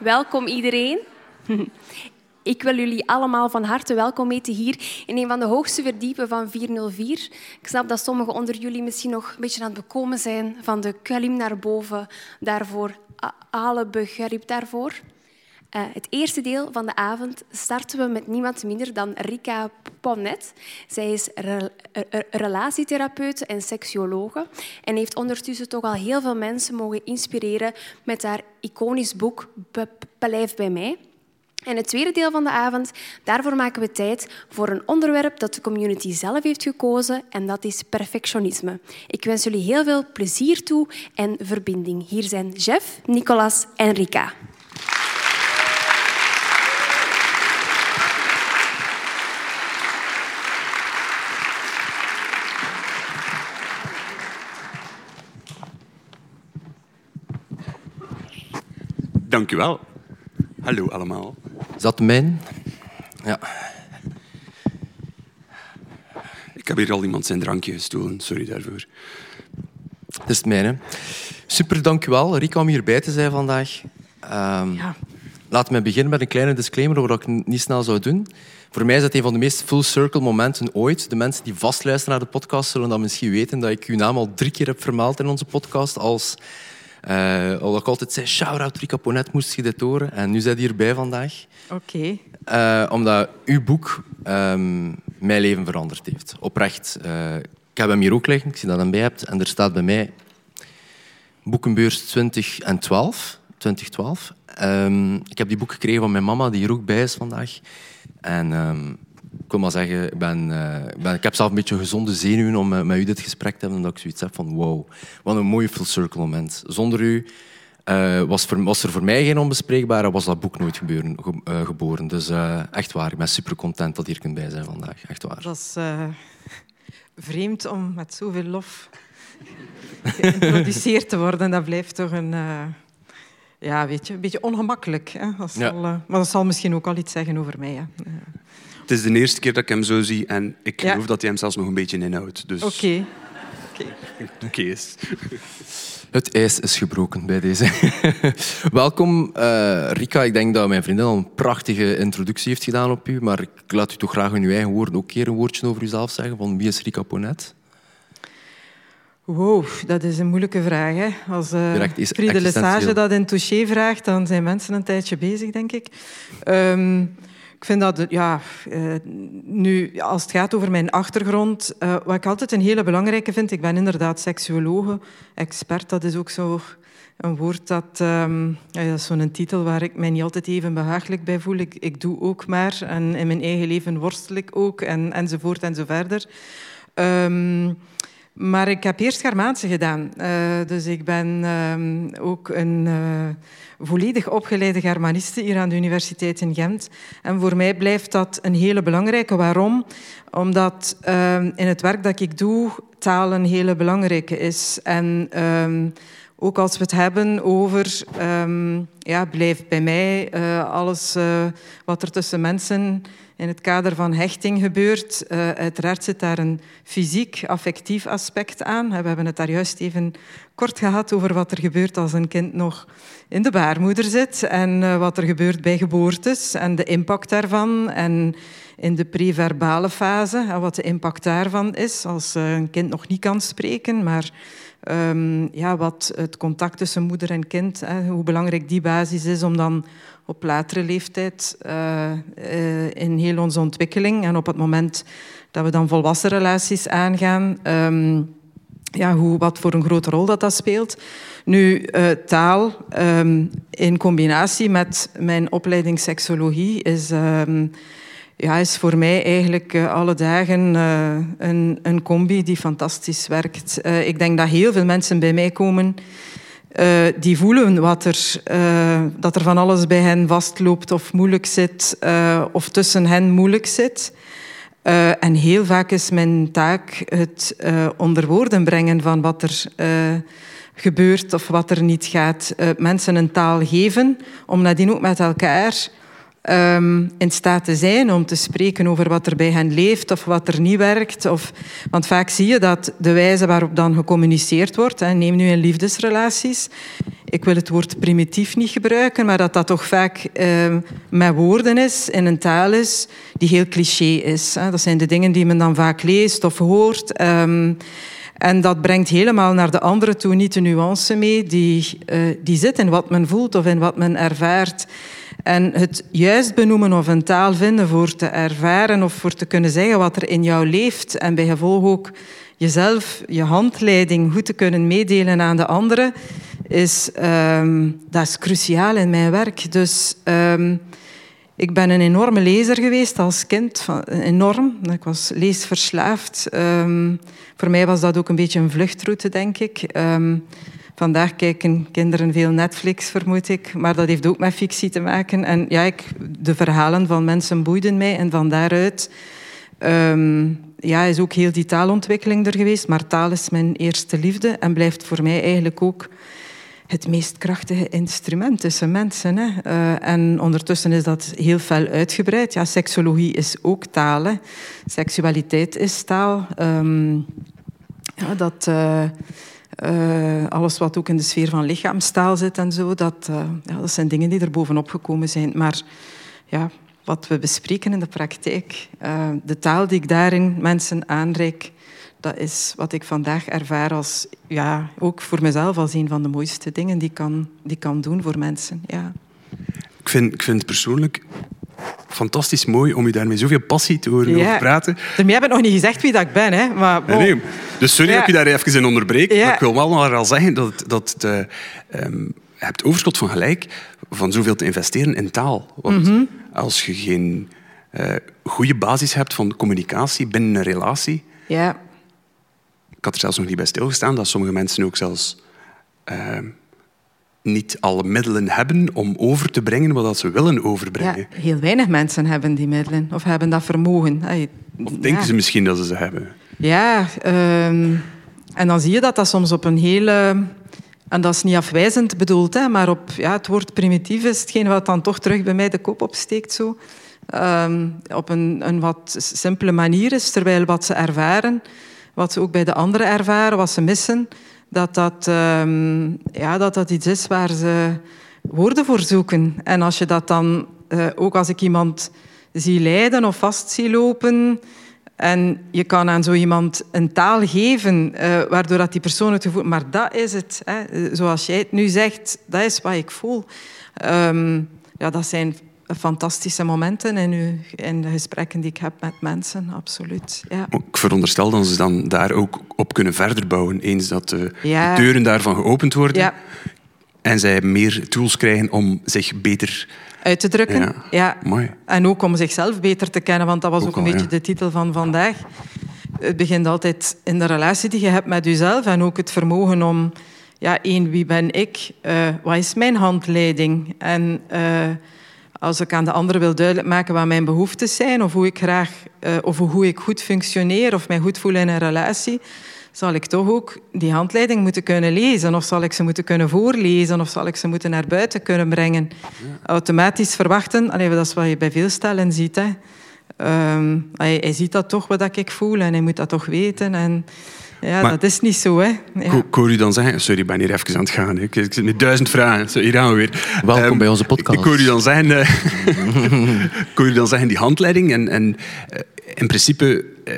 Welkom iedereen. Ik wil jullie allemaal van harte welkom heten hier in een van de hoogste verdiepen van 404. Ik snap dat sommigen onder jullie misschien nog een beetje aan het bekomen zijn van de klim naar boven. Daarvoor alle begrip daarvoor. Uh, het eerste deel van de avond starten we met niemand minder dan Rika Ponnet. Zij is re relatietherapeute en seksuologe en heeft ondertussen toch al heel veel mensen mogen inspireren met haar iconisch boek Blijf bij mij. En het tweede deel van de avond, daarvoor maken we tijd voor een onderwerp dat de community zelf heeft gekozen en dat is perfectionisme. Ik wens jullie heel veel plezier toe en verbinding. Hier zijn Jeff, Nicolas en Rika. Dank u wel. Hallo allemaal. Is dat mijn? Ja. Ik heb hier al iemand zijn drankje gestolen. Sorry daarvoor. Dat is het mijne. Super, dank u wel. Rika, om hierbij te zijn vandaag. Um, ja. Laat me beginnen met een kleine disclaimer over wat ik niet snel zou doen. Voor mij is het een van de meest full circle momenten ooit. De mensen die vastluisteren naar de podcast zullen dan misschien weten dat ik uw naam al drie keer heb vermeld in onze podcast als uh, eh, omdat ik altijd zei, shout-out Rika Ponet, moest je dit horen. En nu zit hierbij vandaag. Oké. Okay. Uh, omdat uw boek um, mijn leven veranderd heeft. Oprecht. Uh, ik heb hem hier ook liggen, ik zie dat hem bij hebt. En er staat bij mij boekenbeurs 2012. 2012. Um, ik heb die boek gekregen van mijn mama, die hier ook bij is vandaag. En um, ik wil maar zeggen, ik, ben, uh, ben, ik heb zelf een beetje gezonde zenuwen om met, met, u dit gesprek te hebben. Omdat ik zoiets heb van wow, wat een mooi full circle moment. Zonder u uh, was, voor, was, er voor mij geen onbespreekbare, was dat boek nooit gebeuren, ge, uh, geboren. Dus echt waar, ik ben super content dat je hier kunt bij zijn vandaag. Echt waar. Dat is vreemd om met zoveel lof geïntroduceerd te worden. Dat blijft toch een ja, weet je, een beetje ongemakkelijk. Hè? Dat zal, ja. maar dat zal misschien ook al iets zeggen over mij. Hè? Het is de eerste keer dat ik hem zo zie en ik geloof dat hij hem zelfs nog een beetje inhoudt. Dus... Oké. Oké. is. Het ijs is gebroken bij deze. Welkom, uh, Rika. Ik denk dat mijn vriendin al een prachtige introductie heeft gedaan op u, maar ik laat u toch graag in uw eigen woorden ook een keer een woordje over uzelf zeggen. Van wie is Rika Ponet? Wow, dat is een moeilijke vraag. Hè? Als uh, Friede Lesage dat in Touché vraagt, dan zijn mensen een tijdje bezig, denk ik. Um, ik vind dat, ja, uh, nu, als het gaat over mijn achtergrond, uh, wat ik altijd een hele belangrijke vind, ik ben inderdaad seksuologe, expert, dat is ook zo een woord dat, um, ja, zo'n titel waar ik mij niet altijd even behagelijk bij voel. Ik, doe ook maar en in mijn eigen leven worstel ik ook en, enzovoort en zo verder. Um, maar ik heb eerst Germaanse gedaan. Uh, dus ik ben um, ook een uh, volledig opgeleide Germaniste hier aan de Universiteit in Gent. En voor mij blijft dat een hele belangrijke. Waarom? Omdat um, in het werk dat ik doe, taal een hele belangrijke is. En um, ook als we het hebben over, ja, blijft bij mij uh, alles wat er tussen mensen in het kader van hechting gebeurt. Uh, uiteraard zit daar een fysiek, affectief aspect aan. We hebben het daar juist even kort gehad over wat er gebeurt als een kind nog in de baarmoeder zit en uh, wat er gebeurt bij geboortes en de impact daarvan. En in de preverbale fase, en wat de impact daarvan is als uh, een kind nog niet kan spreken, maar um, ja, wat het contact tussen moeder en kind, hè, hoe belangrijk die basis is om dan op latere leeftijd uh, uh, in heel onze ontwikkeling en op het moment dat we dan volwassen relaties aangaan, um, ja, hoe, wat voor een grote rol dat, dat speelt. Nu, uh, taal um, in combinatie met mijn opleiding seksologie is, ja, is voor mij eigenlijk uh, alle dagen uh, een, een combi die fantastisch werkt. ik denk dat heel veel mensen bij mij komen die voelen wat er, dat er van alles bij hen vastloopt of moeilijk zit, of tussen hen moeilijk zit. en heel vaak is mijn taak het onder woorden brengen van wat er gebeurt of wat er niet gaat. mensen een taal geven om nadien ook met elkaar um, in staat te zijn om te spreken over wat er bij hen leeft of wat er niet werkt. Of, want vaak zie je dat de wijze waarop dan gecommuniceerd wordt, hè, neem nu in liefdesrelaties, ik wil het woord primitief niet gebruiken, maar dat dat toch vaak um, met woorden is, in een taal is, die heel cliché is. Hè. Dat zijn de dingen die men dan vaak leest of hoort. Um, en dat brengt helemaal naar de andere toe niet de nuance mee die, uh, die zit in wat men voelt of in wat men ervaart. En het juist benoemen of een taal vinden voor te ervaren of voor te kunnen zeggen wat er in jou leeft en bij gevolg ook jezelf, je handleiding goed te kunnen meedelen aan de anderen, is, um, dat is cruciaal in mijn werk. Dus um, ik ben een enorme lezer geweest als kind, enorm. Ik was leesverslaafd. Um, voor mij was dat ook een beetje een vluchtroute, denk ik. Vandaag kijken kinderen veel Netflix, vermoed ik. Maar dat heeft ook met fictie te maken. En ja, ik, de verhalen van mensen boeiden mij. En van daaruit um, ja, is ook heel die taalontwikkeling er geweest. Maar taal is mijn eerste liefde. En blijft voor mij eigenlijk ook het meest krachtige instrument tussen mensen. Hè. Uh, en ondertussen is dat heel fel uitgebreid. Ja, seksologie is ook taal. Seksualiteit is taal. Um, ja, dat... Uh, uh, alles wat ook in de sfeer van lichaamstaal zit en zo, dat, uh, ja, dat zijn dingen die er bovenop gekomen zijn. Maar ja, wat we bespreken in de praktijk, uh, de taal die ik daarin mensen aanreik, dat is wat ik vandaag ervaar als, ja, ook voor mezelf als een van de mooiste dingen die ik kan, die kan doen voor mensen. Ja. Ik vind, ik vind persoonlijk fantastisch mooi om je daar met zoveel passie te horen over praten. Daarmee heb ik nog niet gezegd wie dat ik ben. Hè. Maar, nee, nee. Dus sorry dat ik je daar even in onderbreek. Maar ik wil wel nog al zeggen dat, dat het, uh, um, je hebt overschot van gelijk van zoveel te investeren in taal. Want mm -hmm. als je geen uh, goede basis hebt van communicatie binnen een relatie... Ja. Ik had er zelfs nog niet bij stilgestaan dat sommige mensen ook zelfs... Uh, niet alle middelen hebben om over te brengen wat ze willen overbrengen. Ja, heel weinig mensen hebben die middelen of hebben dat vermogen. Of denken ze misschien dat ze ze hebben? Ja, um, en dan zie je dat dat soms op een hele... En dat is niet afwijzend bedoeld, hè, maar op ja, het woord primitief is hetgeen wat dan toch terug bij mij de kop opsteekt. Zo. Um, op een, een wat simpele manier is, terwijl wat ze ervaren, wat ze ook bij de anderen ervaren, wat ze missen, dat dat, um, ja, dat dat iets is waar ze woorden voor zoeken. En als je dat dan, uh, ook als ik iemand zie lijden of vast zie lopen, en je kan aan zo iemand een taal geven, uh, waardoor dat die persoon het gevoel... Maar dat is het. Hè. Zoals jij het nu zegt, dat is wat ik voel. Um, ja, dat zijn fantastische momenten in, uw, in de gesprekken die ik heb met mensen, absoluut. Ja. Ik veronderstel dat ze dan daar ook op kunnen verder bouwen, eens dat de deuren daarvan geopend worden. Ja. En zij meer tools krijgen om zich beter uit te drukken. Ja. Mooi. En ook om zichzelf beter te kennen, want dat was ook, een beetje de titel van vandaag. Het begint altijd in de relatie die je hebt met jezelf en ook het vermogen om, ja, één, wie ben ik? Uh, wat is mijn handleiding? En uh, als ik aan de andere wil duidelijk maken wat mijn behoeftes zijn, of hoe ik graag, uh, of hoe ik goed functioneer, of mij goed voel in een relatie, zal ik toch ook die handleiding moeten kunnen lezen, of zal ik ze moeten kunnen voorlezen, of zal ik ze moeten naar buiten kunnen brengen. Automatisch verwachten, allee, dat is wat je bij veel stellen ziet. Hè. Um, hij, hij, ziet dat toch wat ik voel en hij moet dat toch weten. En, ja, dat is niet zo, hè. Ja. Ik hoor u dan zeggen... Sorry, ik ben hier even aan het gaan. Hè. Ik zit met duizend vragen. Zo, hier gaan we weer. Welkom um, bij onze podcast. Ik hoor u dan zeggen... Uh, ik hoor u dan zeggen, die handleiding. En, en uh, in principe uh,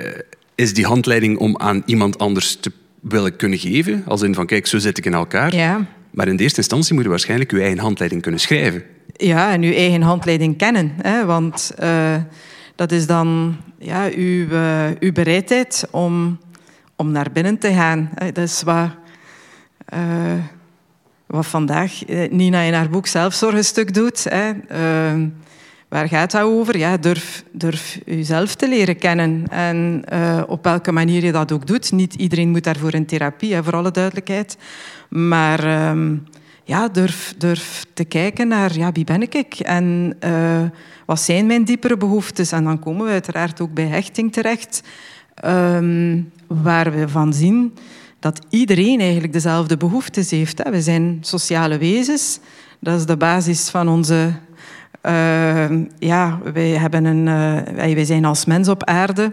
is die handleiding om aan iemand anders te willen kunnen geven. Als in van, kijk, zo zit ik in elkaar. Ja. Maar in de eerste instantie moet je waarschijnlijk uw eigen handleiding kunnen schrijven. Ja, en uw eigen handleiding kennen. Hè, want dat is dan ja, uw, uw bereidheid om om naar binnen te gaan. Dat is wat, uh, wat vandaag eh, Nina in haar boek Zelfzorgenstuk doet. Hè. Uh, waar gaat dat over? Ja, durf, durf jezelf te leren kennen. En op welke manier je dat ook doet. Niet iedereen moet daarvoor in therapie, hè, voor alle duidelijkheid. Maar um, ja, durf, durf te kijken naar ja, wie ben ik en wat zijn mijn diepere behoeftes. En dan komen we uiteraard ook bij hechting terecht. Um, waar we van zien dat iedereen eigenlijk dezelfde behoeftes heeft. We zijn sociale wezens. Dat is de basis van onze ja, wij, hebben een, wij zijn als mens op aarde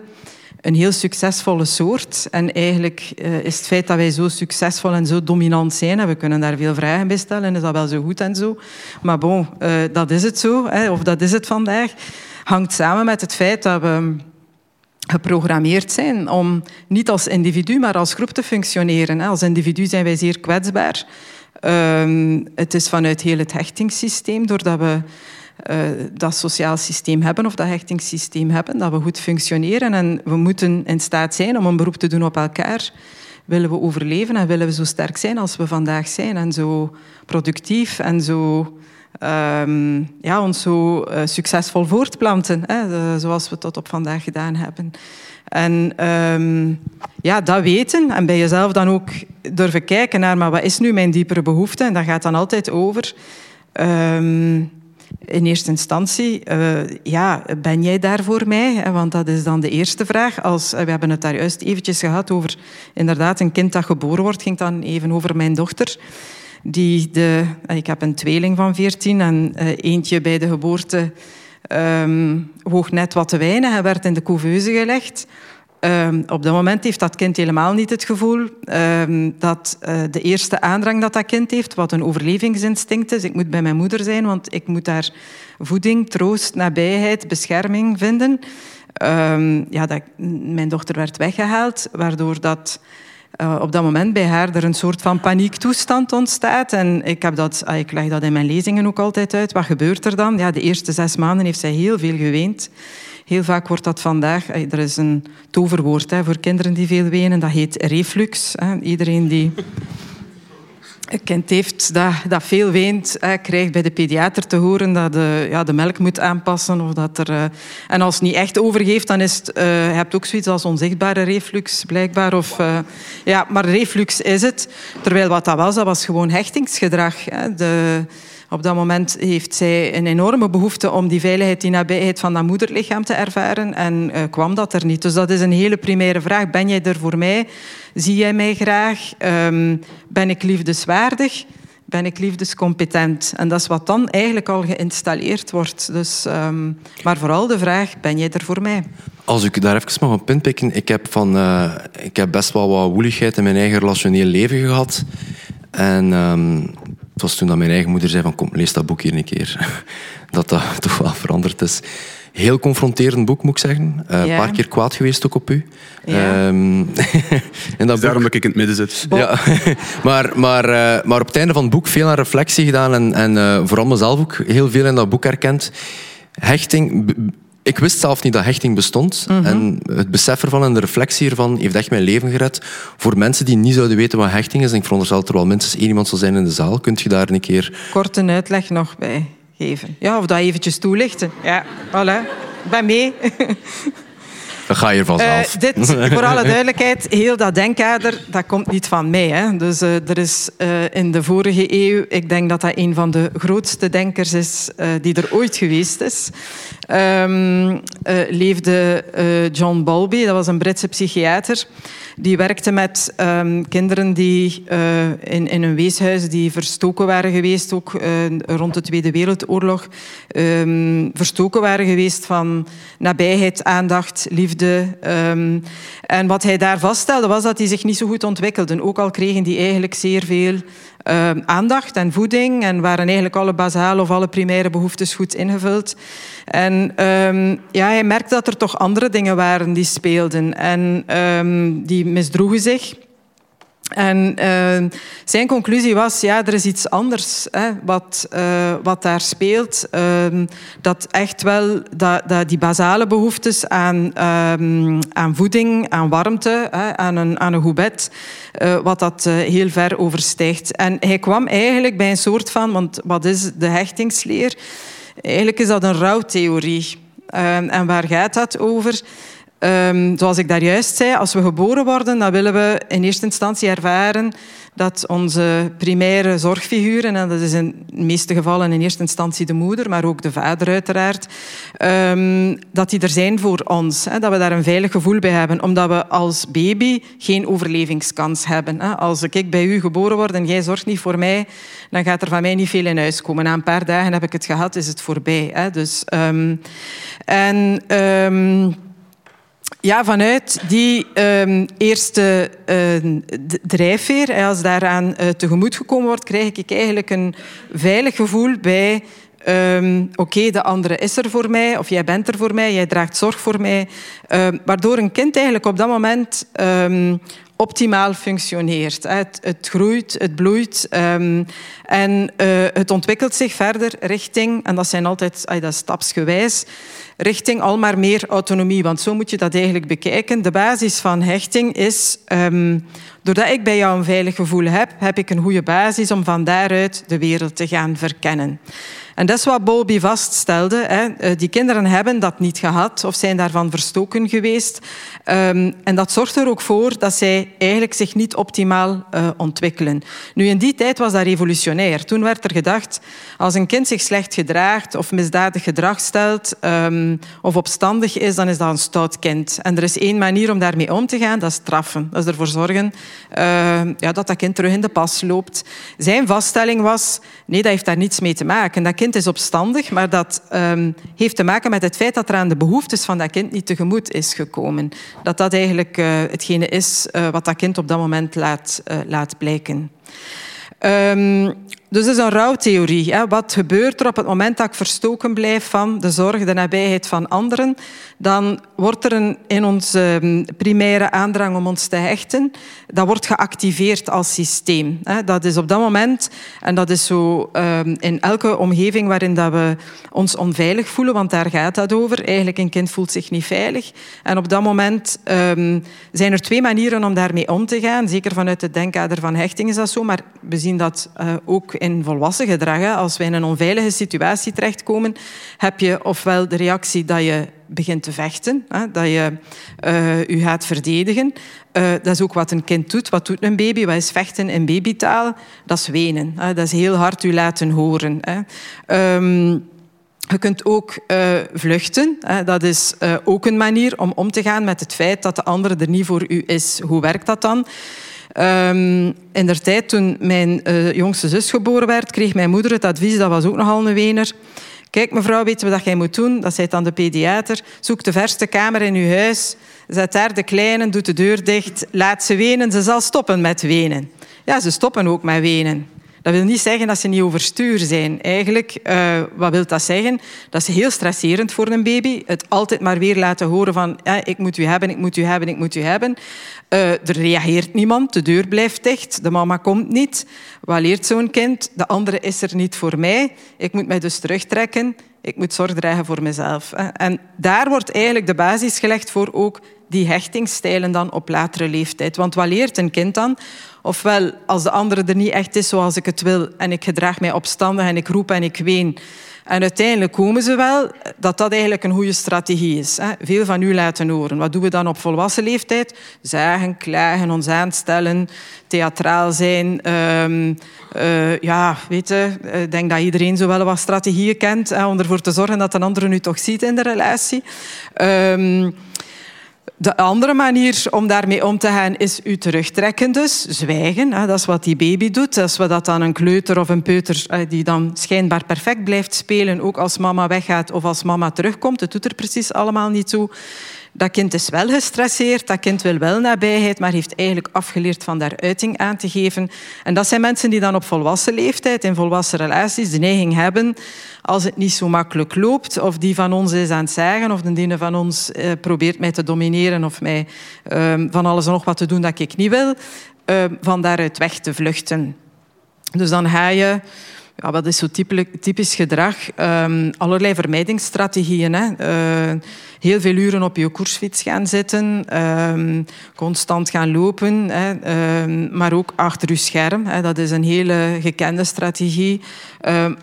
een heel succesvolle soort. En eigenlijk uh, is het feit dat wij zo succesvol en zo dominant zijn, en we kunnen daar veel vragen bij stellen, is dat wel zo goed en zo. Maar bon, uh, dat is het zo, hè, of dat is het vandaag, hangt samen met het feit dat we geprogrammeerd zijn om niet als individu, maar als groep te functioneren. Als individu zijn wij zeer kwetsbaar. Um, het is vanuit heel het hechtingssysteem, doordat we uh, dat sociaal systeem hebben of dat hechtingssysteem hebben, dat we goed functioneren en we moeten in staat zijn om een beroep te doen op elkaar. Willen we overleven en willen we zo sterk zijn als we vandaag zijn en zo productief en zo um, ja, ons zo uh, succesvol voortplanten, hè, zoals we tot op vandaag gedaan hebben. En um, ja, dat weten en bij jezelf dan ook durven kijken naar, maar wat is nu mijn diepere behoefte? En dat gaat dan altijd over. Um, in eerste instantie, uh, ja, ben jij daar voor mij? Want dat is dan de eerste vraag. Als, uh, we hebben het daar juist eventjes gehad over inderdaad een kind dat geboren wordt. ging dan even over mijn dochter. Die de, uh, ik heb een tweeling van 14 en eentje bij de geboorte um, net wat te weinig. Hij werd in de couveuse gelegd. Um, op dat moment heeft dat kind helemaal niet het gevoel um, dat uh, de eerste aandrang dat dat kind heeft, wat een overlevingsinstinct is, ik moet bij mijn moeder zijn, want ik moet daar voeding, troost, nabijheid, bescherming vinden. Ja, dat, mijn dochter werd weggehaald, waardoor dat uh, op dat moment bij haar er een soort van paniektoestand ontstaat. En ik, heb dat, uh, ik leg dat in mijn lezingen ook altijd uit. Wat gebeurt er dan? Ja, de eerste zes maanden heeft zij heel veel geweend. Heel vaak wordt dat vandaag... Eh, er is een toverwoord hè, voor kinderen die veel wenen. Dat heet reflux. Hè. Iedereen die een kind heeft dat, dat veel weent, krijgt bij de pediater te horen dat de, ja, de melk moet aanpassen. Of dat er, uh, en als het niet echt overgeeft, dan is het... Uh, je hebt ook zoiets als onzichtbare reflux, blijkbaar. Of, uh, ja, maar reflux is het. Terwijl wat dat was, dat was gewoon hechtingsgedrag. De, op dat moment heeft zij een enorme behoefte om die veiligheid, die nabijheid van dat moederlichaam te ervaren en uh, kwam dat er niet. Dus dat is een hele primaire vraag. Ben jij er voor mij? Zie jij mij graag? Um, ben ik liefdeswaardig? Ben ik liefdescompetent? En dat is wat dan eigenlijk al geïnstalleerd wordt. Dus, um, maar vooral de vraag, ben jij er voor mij? Als ik daar even mag op pinpikken, ik heb, van, uh, ik heb best wel wat woeligheid in mijn eigen relationeel leven gehad. En um, het was toen dat mijn eigen moeder zei van kom, lees dat boek hier een keer. dat dat toch wel veranderd is. Heel confronterend boek, moet ik zeggen. Uh, Een paar keer kwaad geweest ook op u. Ja. Um, en dat daarom dat ik in het midden zit. Ja. maar, maar, uh, maar op het einde van het boek veel aan reflectie gedaan en, en uh, vooral mezelf ook heel veel in dat boek herkend. Hechting ik wist zelf niet dat hechting bestond. Mhm. En het besef ervan en de reflectie ervan heeft echt mijn leven gered. Voor mensen die niet zouden weten wat hechting is, en ik veronderstel dat er wel minstens één iemand zal zijn in de zaal, kunt je daar een keer... Kort een uitleg nog bij geven. Ja, of dat eventjes toelichten. Ja, voilà. Ben mee. Dan ga je er vanzelf. Uh, dit, voor alle duidelijkheid, heel dat denkkader, dat komt niet van mij. Hè. Dus uh, er is uh, in de vorige eeuw, ik denk dat dat een van de grootste denkers is die er ooit geweest is. Um, leefde John Bowlby, dat was een Britse psychiater. Die werkte met um, kinderen die in, in een weeshuis die verstoken waren geweest, ook rond de Tweede Wereldoorlog, um, verstoken waren geweest van nabijheid, aandacht, liefde en wat hij daar vaststelde was dat die zich niet zo goed ontwikkelden. Ook al kregen die eigenlijk zeer veel um, aandacht en voeding en waren eigenlijk alle basale of alle primaire behoeftes goed ingevuld. En um, ja, hij merkte dat er toch andere dingen waren die speelden en die misdroegen zich. En uh, zijn conclusie was, ja, er is iets anders hè, wat, uh, wat daar speelt. Uh, dat echt wel dat, die basale behoeftes aan, ehm, aan voeding, aan warmte, hè, aan, een, aan een goed bed, eh, wat dat eh, heel ver overstijgt. En hij kwam eigenlijk bij een soort van, want wat is de hechtingsleer? Eigenlijk is dat een rouwtheorie. Ehm, en waar gaat dat over? Um, zoals ik daar juist zei, als we geboren worden, dan willen we in eerste instantie ervaren dat onze primaire zorgfiguren, en dat is in de meeste gevallen in eerste instantie de moeder, maar ook de vader uiteraard, ehm, dat die er zijn voor ons. Hè, dat we daar een veilig gevoel bij hebben, omdat we als baby geen overlevingskans hebben. Hè. Als ik bij u geboren word en jij zorgt niet voor mij, dan gaat er van mij niet veel in huis komen. Na een paar dagen heb ik het gehad, is het voorbij. Hè. Dus, ehm, en... Ja, vanuit die um, eerste uh, drijfveer, als daaraan uh, tegemoet gekomen wordt, krijg ik eigenlijk een veilig gevoel bij um, oké, de andere is er voor mij, of jij bent er voor mij, jij draagt zorg voor mij. Waardoor een kind eigenlijk op dat moment optimaal functioneert. Het, het, groeit, het bloeit um, en uh, het ontwikkelt zich verder richting, en dat zijn altijd dat is stapsgewijs, richting al maar meer autonomie. Want zo moet je dat eigenlijk bekijken. De basis van hechting is, um, doordat ik bij jou een veilig gevoel heb, heb ik een goede basis om van daaruit de wereld te gaan verkennen. En dat is wat Bowlby vaststelde. Hè. Eh, die kinderen hebben dat niet gehad of zijn daarvan verstoken geweest. Um, en dat zorgt er ook voor dat zij eigenlijk zich niet optimaal uh, ontwikkelen. Nu, in die tijd was dat revolutionair. Toen werd er gedacht, als een kind zich slecht gedraagt of misdadig gedrag stelt um, of opstandig is, dan is dat een stout kind. En er is één manier om daarmee om te gaan, dat is straffen. Dat is ervoor zorgen uh, ja, dat dat kind terug in de pas loopt. Zijn vaststelling was, nee, dat heeft daar niets mee te maken. Dat kind is opstandig, maar dat um, heeft te maken met het feit dat er aan de behoeftes van dat kind niet tegemoet is gekomen. Dat dat eigenlijk uh, hetgene is uh, wat dat kind op dat moment laat, uh, laat blijken. Um, dus dat is een rouwtheorie. Hè. Wat gebeurt er op het moment dat ik verstoken blijf van de zorg, de nabijheid van anderen? Dan wordt er een, in onze ehm, primaire aandrang om ons te hechten, dat wordt geactiveerd als systeem. Dat is op dat moment, en dat is zo um, in elke omgeving waarin dat we ons onveilig voelen, want daar gaat dat over. Eigenlijk een kind voelt zich niet veilig. En op dat moment um, zijn er twee manieren om daarmee om te gaan. Zeker vanuit het denkkader van hechting is dat zo, maar we zien dat uh, ook in volwassen gedrag. Als wij in een onveilige situatie terechtkomen, heb je ofwel de reactie dat je begint te vechten, dat je uh, je gaat verdedigen. Uh, dat is ook wat een kind doet. Wat doet een baby? Wat is vechten in babytaal? Dat is wenen. Hè. Dat is heel hard u laten horen. Hè. Um, je kunt ook uh, vluchten. Hè. Dat is ook een manier om om te gaan met het feit dat de andere er niet voor u is. Hoe werkt dat dan? Um, in der tijd, toen mijn uh, jongste zus geboren werd, kreeg mijn moeder het advies, dat was ook nogal een wener. Kijk mevrouw, weet je wat jij moet doen? Dat zei dan de pediater. Zoek de verste kamer in uw huis. Zet daar de kleine, doet de deur dicht. Laat ze wenen, ze zal stoppen met wenen. Ja, ze stoppen ook met wenen. Dat wil niet zeggen dat ze niet overstuur zijn. Eigenlijk, uh, wat wil dat zeggen? Dat is heel stresserend voor een baby. Het altijd maar weer laten horen van ja, ik moet u hebben, ik moet u hebben, ik moet u hebben. Uh, er reageert niemand, de deur blijft dicht, de mama komt niet. Wat leert zo'n kind? De andere is er niet voor mij. Ik moet mij dus terugtrekken. Ik moet zorg dragen voor mezelf. En daar wordt eigenlijk de basis gelegd voor ook die hechtingsstijlen dan op latere leeftijd. Want wat leert een kind dan? Ofwel, als de andere er niet echt is zoals ik het wil en ik gedraag mij opstandig en ik roep en ik ween. En uiteindelijk komen ze wel dat dat eigenlijk een goede strategie is. Veel van u laten horen. Wat doen we dan op volwassen leeftijd? Zagen, klagen, ons aanstellen, theatraal zijn. Um, uh, ja, weet ik denk dat iedereen zo wel wat strategieën kent om ervoor te zorgen dat een andere nu toch ziet in de relatie. Um, de andere manier om daarmee om te gaan is u terugtrekken dus, zwijgen. Dat is wat die baby doet. Als we dat aan een kleuter of een peuter die dan schijnbaar perfect blijft spelen, ook als mama weggaat of als mama terugkomt, het doet er precies allemaal niet toe. Dat kind is wel gestresseerd, dat kind wil wel nabijheid, maar heeft eigenlijk afgeleerd van daar uiting aan te geven. En dat zijn mensen die dan op volwassen leeftijd, in volwassen relaties, de neiging hebben, als het niet zo makkelijk loopt, of die van ons is aan het zeggen, of de ene van ons eh, probeert mij te domineren of mij eh, van alles en nog wat te doen dat ik niet wil, eh, van daaruit weg te vluchten. Dus dan ga je ja, wat is zo typisch gedrag? Um, allerlei vermijdingsstrategieën. Hè. Uh, heel veel uren op je koersfiets gaan zitten, um, constant gaan lopen, hè, um, maar ook achter je scherm. Hè. Dat is een hele gekende strategie.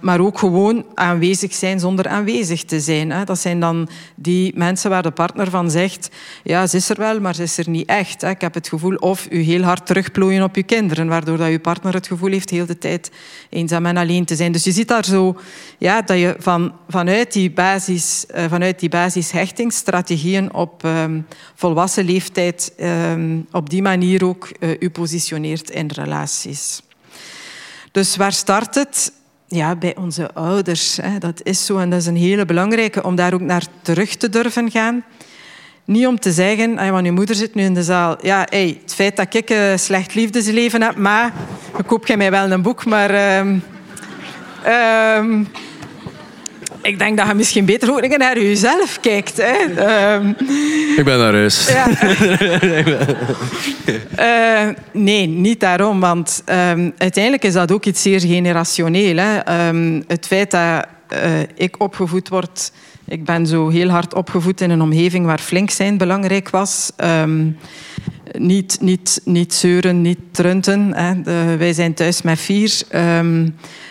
maar ook gewoon aanwezig zijn zonder aanwezig te zijn. Hè. Dat zijn dan die mensen waar de partner van zegt, ja, ze is er wel, maar ze is er niet echt. Hè. Ik heb het gevoel, of u heel hard terugplooien op je kinderen, waardoor dat je partner het gevoel heeft heel de tijd eenzaam en alleen te zijn. Dus je ziet daar zo ja, dat je van, vanuit, die basis, uh, vanuit die basishechtingsstrategieën op um, volwassen leeftijd um, op die manier ook uh, u positioneert in relaties. Dus waar start het? Ja, bij onze ouders. Hè. Dat is zo en dat is een hele belangrijke om daar ook naar terug te durven gaan. Niet om te zeggen, ah, want je moeder zit nu in de zaal. Ja, hey, het feit dat ik een slecht liefdesleven heb, maar koop jij mij wel een boek, maar... Um, ik denk dat je misschien beter ook naar jezelf kijkt. Hè. Um, ik ben naar huis. Ja. uh, nee, niet daarom. Want um, uiteindelijk is dat ook iets zeer generationeel. Hè. Um, het feit dat uh, ik opgevoed word ik ben zo heel hard opgevoed in een omgeving waar flink zijn belangrijk was. Niet, niet, niet zeuren, niet trunten. Hè. De, wij zijn thuis met vier.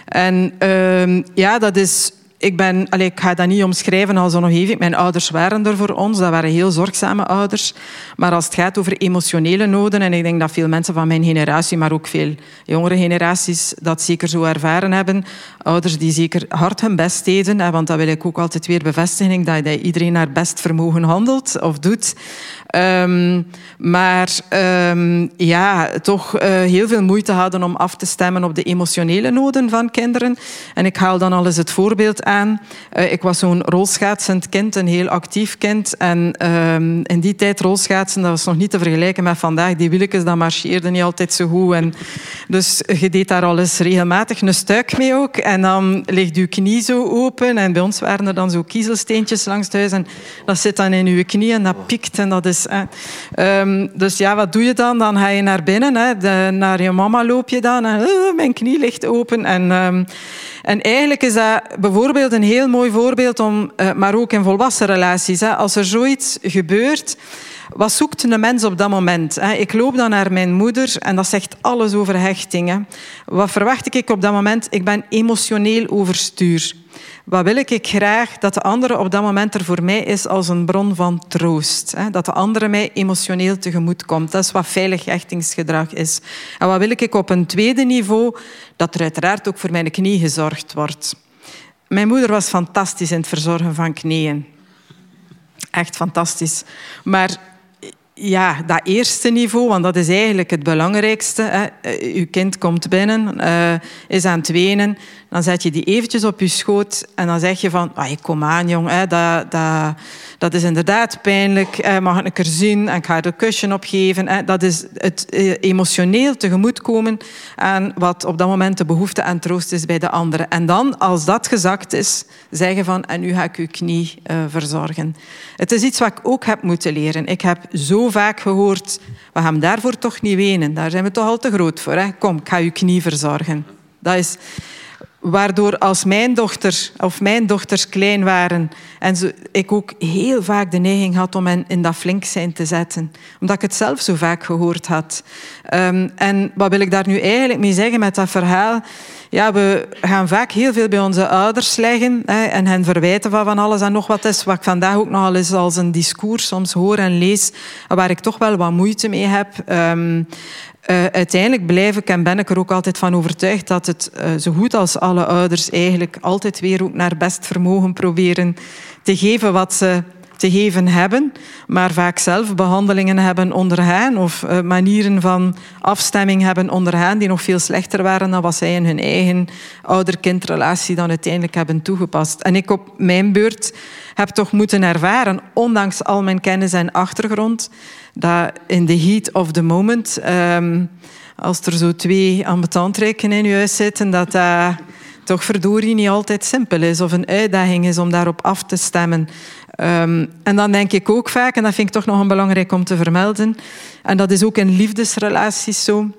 En ja, dat is ik, ben, ik ga dat niet omschrijven als omgeving. Mijn ouders waren er voor ons. Dat waren heel zorgzame ouders. Maar als het gaat over emotionele noden, en ik denk dat veel mensen van mijn generatie, maar ook veel jongere generaties, dat zeker zo ervaren hebben. Ouders die zeker hard hun best deden. Want dat wil ik ook altijd weer bevestigen, dat iedereen naar best vermogen handelt of doet. Um, maar um, ja, toch uh, heel veel moeite hadden om af te stemmen op de emotionele noden van kinderen. En ik haal dan al eens het voorbeeld aan. Uh, ik was zo'n rolschaatsend kind, een heel actief kind. En um, in die tijd rolschaatsen, dat was nog niet te vergelijken met vandaag. Die wieltjes, dat marcheerden niet altijd zo goed. En dus je deed daar al eens regelmatig een stuik mee ook. En dan ligt je knie zo open. En bij ons waren er dan zo kiezelsteentjes langs het huis. En dat zit dan in je knie en dat piekt. En dat is Um, dus ja, wat doe je dan? Dan ga je naar binnen, hè. Naar je mama loop je dan en uh, mijn knie ligt open. En, um, en eigenlijk is dat bijvoorbeeld een heel mooi voorbeeld om, uh, maar ook in volwassen relaties. Als er zoiets gebeurt, wat zoekt een mens op dat moment? Ik loop dan naar mijn moeder en dat zegt alles over hechtingen. Wat verwacht ik op dat moment? Ik ben emotioneel overstuur. Wat wil ik graag? Dat de andere op dat moment er voor mij is als een bron van troost. Dat de andere mij emotioneel tegemoet komt. Dat is wat veilig hechtingsgedrag is. En wat wil ik op een tweede niveau? Dat er uiteraard ook voor mijn knie gezorgd wordt. Mijn moeder was fantastisch in het verzorgen van knieën. Echt fantastisch. Maar ja, dat eerste niveau, want dat is eigenlijk het belangrijkste. Hè. Eh, uw kind komt binnen, uh, is aan het wenen. Dan zet je die eventjes op je schoot en dan zeg je van... Ah, kom aan, jong, hè, dat, dat, dat is inderdaad pijnlijk. Eh, mag ik een keer zien en ik ga er een kusje op geven. Hè. Dat is het eh, emotioneel tegemoetkomen aan wat op dat moment de behoefte aan troost is bij de anderen. En dan, als dat gezakt is, zeggen van... En nu ga ik uw knie uh, verzorgen. Het is iets wat ik ook heb moeten leren. Ik heb zo vaak gehoord... We gaan daarvoor toch niet wenen. Daar zijn we toch al te groot voor. Hè? Kom, ik ga uw knie verzorgen. Dat is... Waardoor als mijn dochter of mijn dochters klein waren en ik ook heel vaak de neiging had om hen in dat flink zijn te zetten. Omdat ik het zelf zo vaak gehoord had. Um, en wat wil ik daar nu eigenlijk mee zeggen met dat verhaal? Ja, we gaan vaak heel veel bij onze ouders leggen hè, en hen verwijten van van alles en nog wat is. Wat ik vandaag ook nogal eens als een discours soms hoor en lees, waar ik toch wel wat moeite mee heb. Um, uh, uiteindelijk blijf ik en ben ik er ook altijd van overtuigd dat het uh, zo goed als alle ouders eigenlijk altijd weer ook naar best vermogen proberen te geven wat ze te geven hebben, maar vaak zelf behandelingen hebben ondergaan of uh, manieren van afstemming hebben ondergaan die nog veel slechter waren dan wat zij in hun eigen ouder-kindrelatie dan uiteindelijk hebben toegepast. En ik op mijn beurt heb toch moeten ervaren, ondanks al mijn kennis en achtergrond, dat in the heat of the moment, um, als er zo twee ambetantrijken in je huis zitten, dat dat toch verdorie niet altijd simpel is of een uitdaging is om daarop af te stemmen. Um, en dan denk ik ook vaak, en dat vind ik toch nog een belangrijk om te vermelden, en dat is ook in liefdesrelaties zo.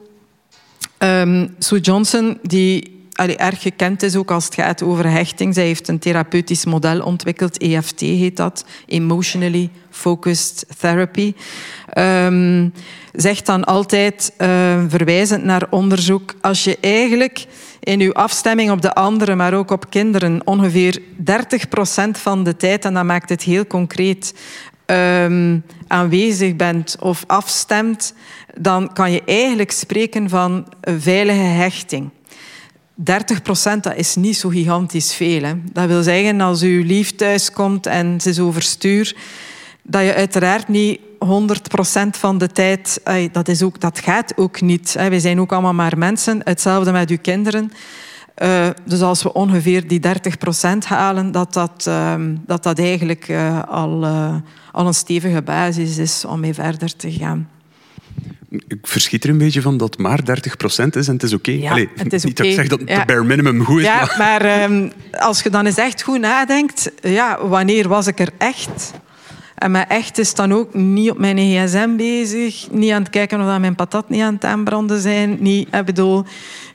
Um, Sue Johnson, die erg gekend is ook als het gaat over hechting. Zij heeft een therapeutisch model ontwikkeld, EFT heet dat, Emotionally Focused Therapy. Um, zegt dan altijd, uh, verwijzend naar onderzoek, als je eigenlijk in uw afstemming op de anderen, maar ook op kinderen, ongeveer 30% van de tijd, en dat maakt het heel concreet, um, aanwezig bent of afstemt, dan kan je eigenlijk spreken van veilige hechting. 30 procent, dat is niet zo gigantisch veel. Hè. Dat wil zeggen, als uw lief thuis komt en ze is overstuur, dat je uiteraard niet 100 procent van de tijd... Dat, is ook, dat gaat ook niet. We zijn ook allemaal maar mensen. Hetzelfde met uw kinderen. Uh, dus als we ongeveer die 30 procent halen, dat dat, uh, dat, dat eigenlijk uh, al, al een stevige basis is om mee verder te gaan. Ik verschiet er een beetje van dat maar 30 procent is en het is oké. Okay. Ja, het is niet dat ik zeg dat het ja. bare minimum goed is. Ja, maar, maar ehm, als je dan eens echt goed nadenkt, ja, wanneer was ik er echt? En mijn echt is dan ook niet op mijn gsm bezig, niet aan het kijken of mijn patat niet aan het aanbranden zijn, niet, ik bedoel,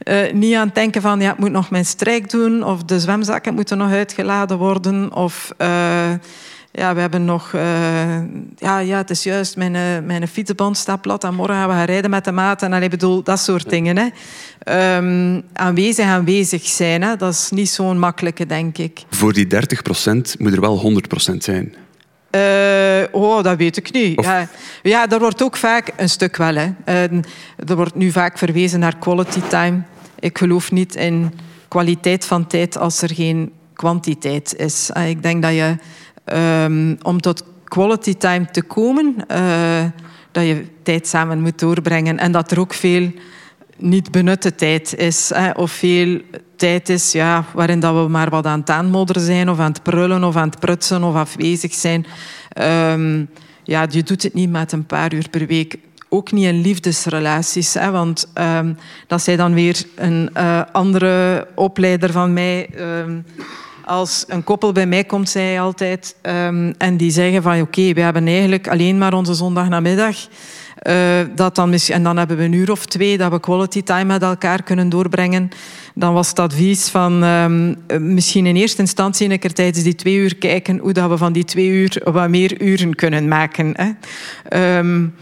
uh, niet aan het denken van ja, ik moet nog mijn strijk doen of de zwemzakken moeten nog uitgeladen worden of... Uh, ja, we hebben nog... Uh, ja, ja, het is juist, mijn, uh, mijn fietsband staat plat en morgen gaan we gaan rijden met de maat. En ik bedoel, dat soort dingen. Hè. Um, aanwezig aanwezig zijn, hè. dat is niet zo'n makkelijke, denk ik. Voor die 30 procent moet er wel 100 procent zijn. Uh, oh, dat weet ik niet. Ja, ja, daar wordt ook vaak een stuk wel. Hè. Uh, er wordt nu vaak verwezen naar quality time. Ik geloof niet in kwaliteit van tijd als er geen kwantiteit is. Uh, ik denk dat je um, om tot quality time te komen, uh, dat je tijd samen moet doorbrengen en dat er ook veel niet benutte tijd is. Hè, of veel tijd is ja, waarin dat we maar wat aan het aanmodderen zijn of aan het prullen of aan het prutsen of afwezig zijn. Um, ja, je doet het niet met een paar uur per week. Ook niet in liefdesrelaties. Hè, want um, dat zei dan weer een uh, andere opleider van mij. Als een koppel bij mij komt, zei hij altijd, um, en die zeggen van oké, we hebben eigenlijk alleen maar onze zondagnamiddag. Uh, dat dan, en dan hebben we een uur of twee dat we quality time met elkaar kunnen doorbrengen. Dan was het advies van um, misschien in eerste instantie een keer tijdens die twee uur kijken hoe dat we van die twee uur wat meer uren kunnen maken. Hè. Um,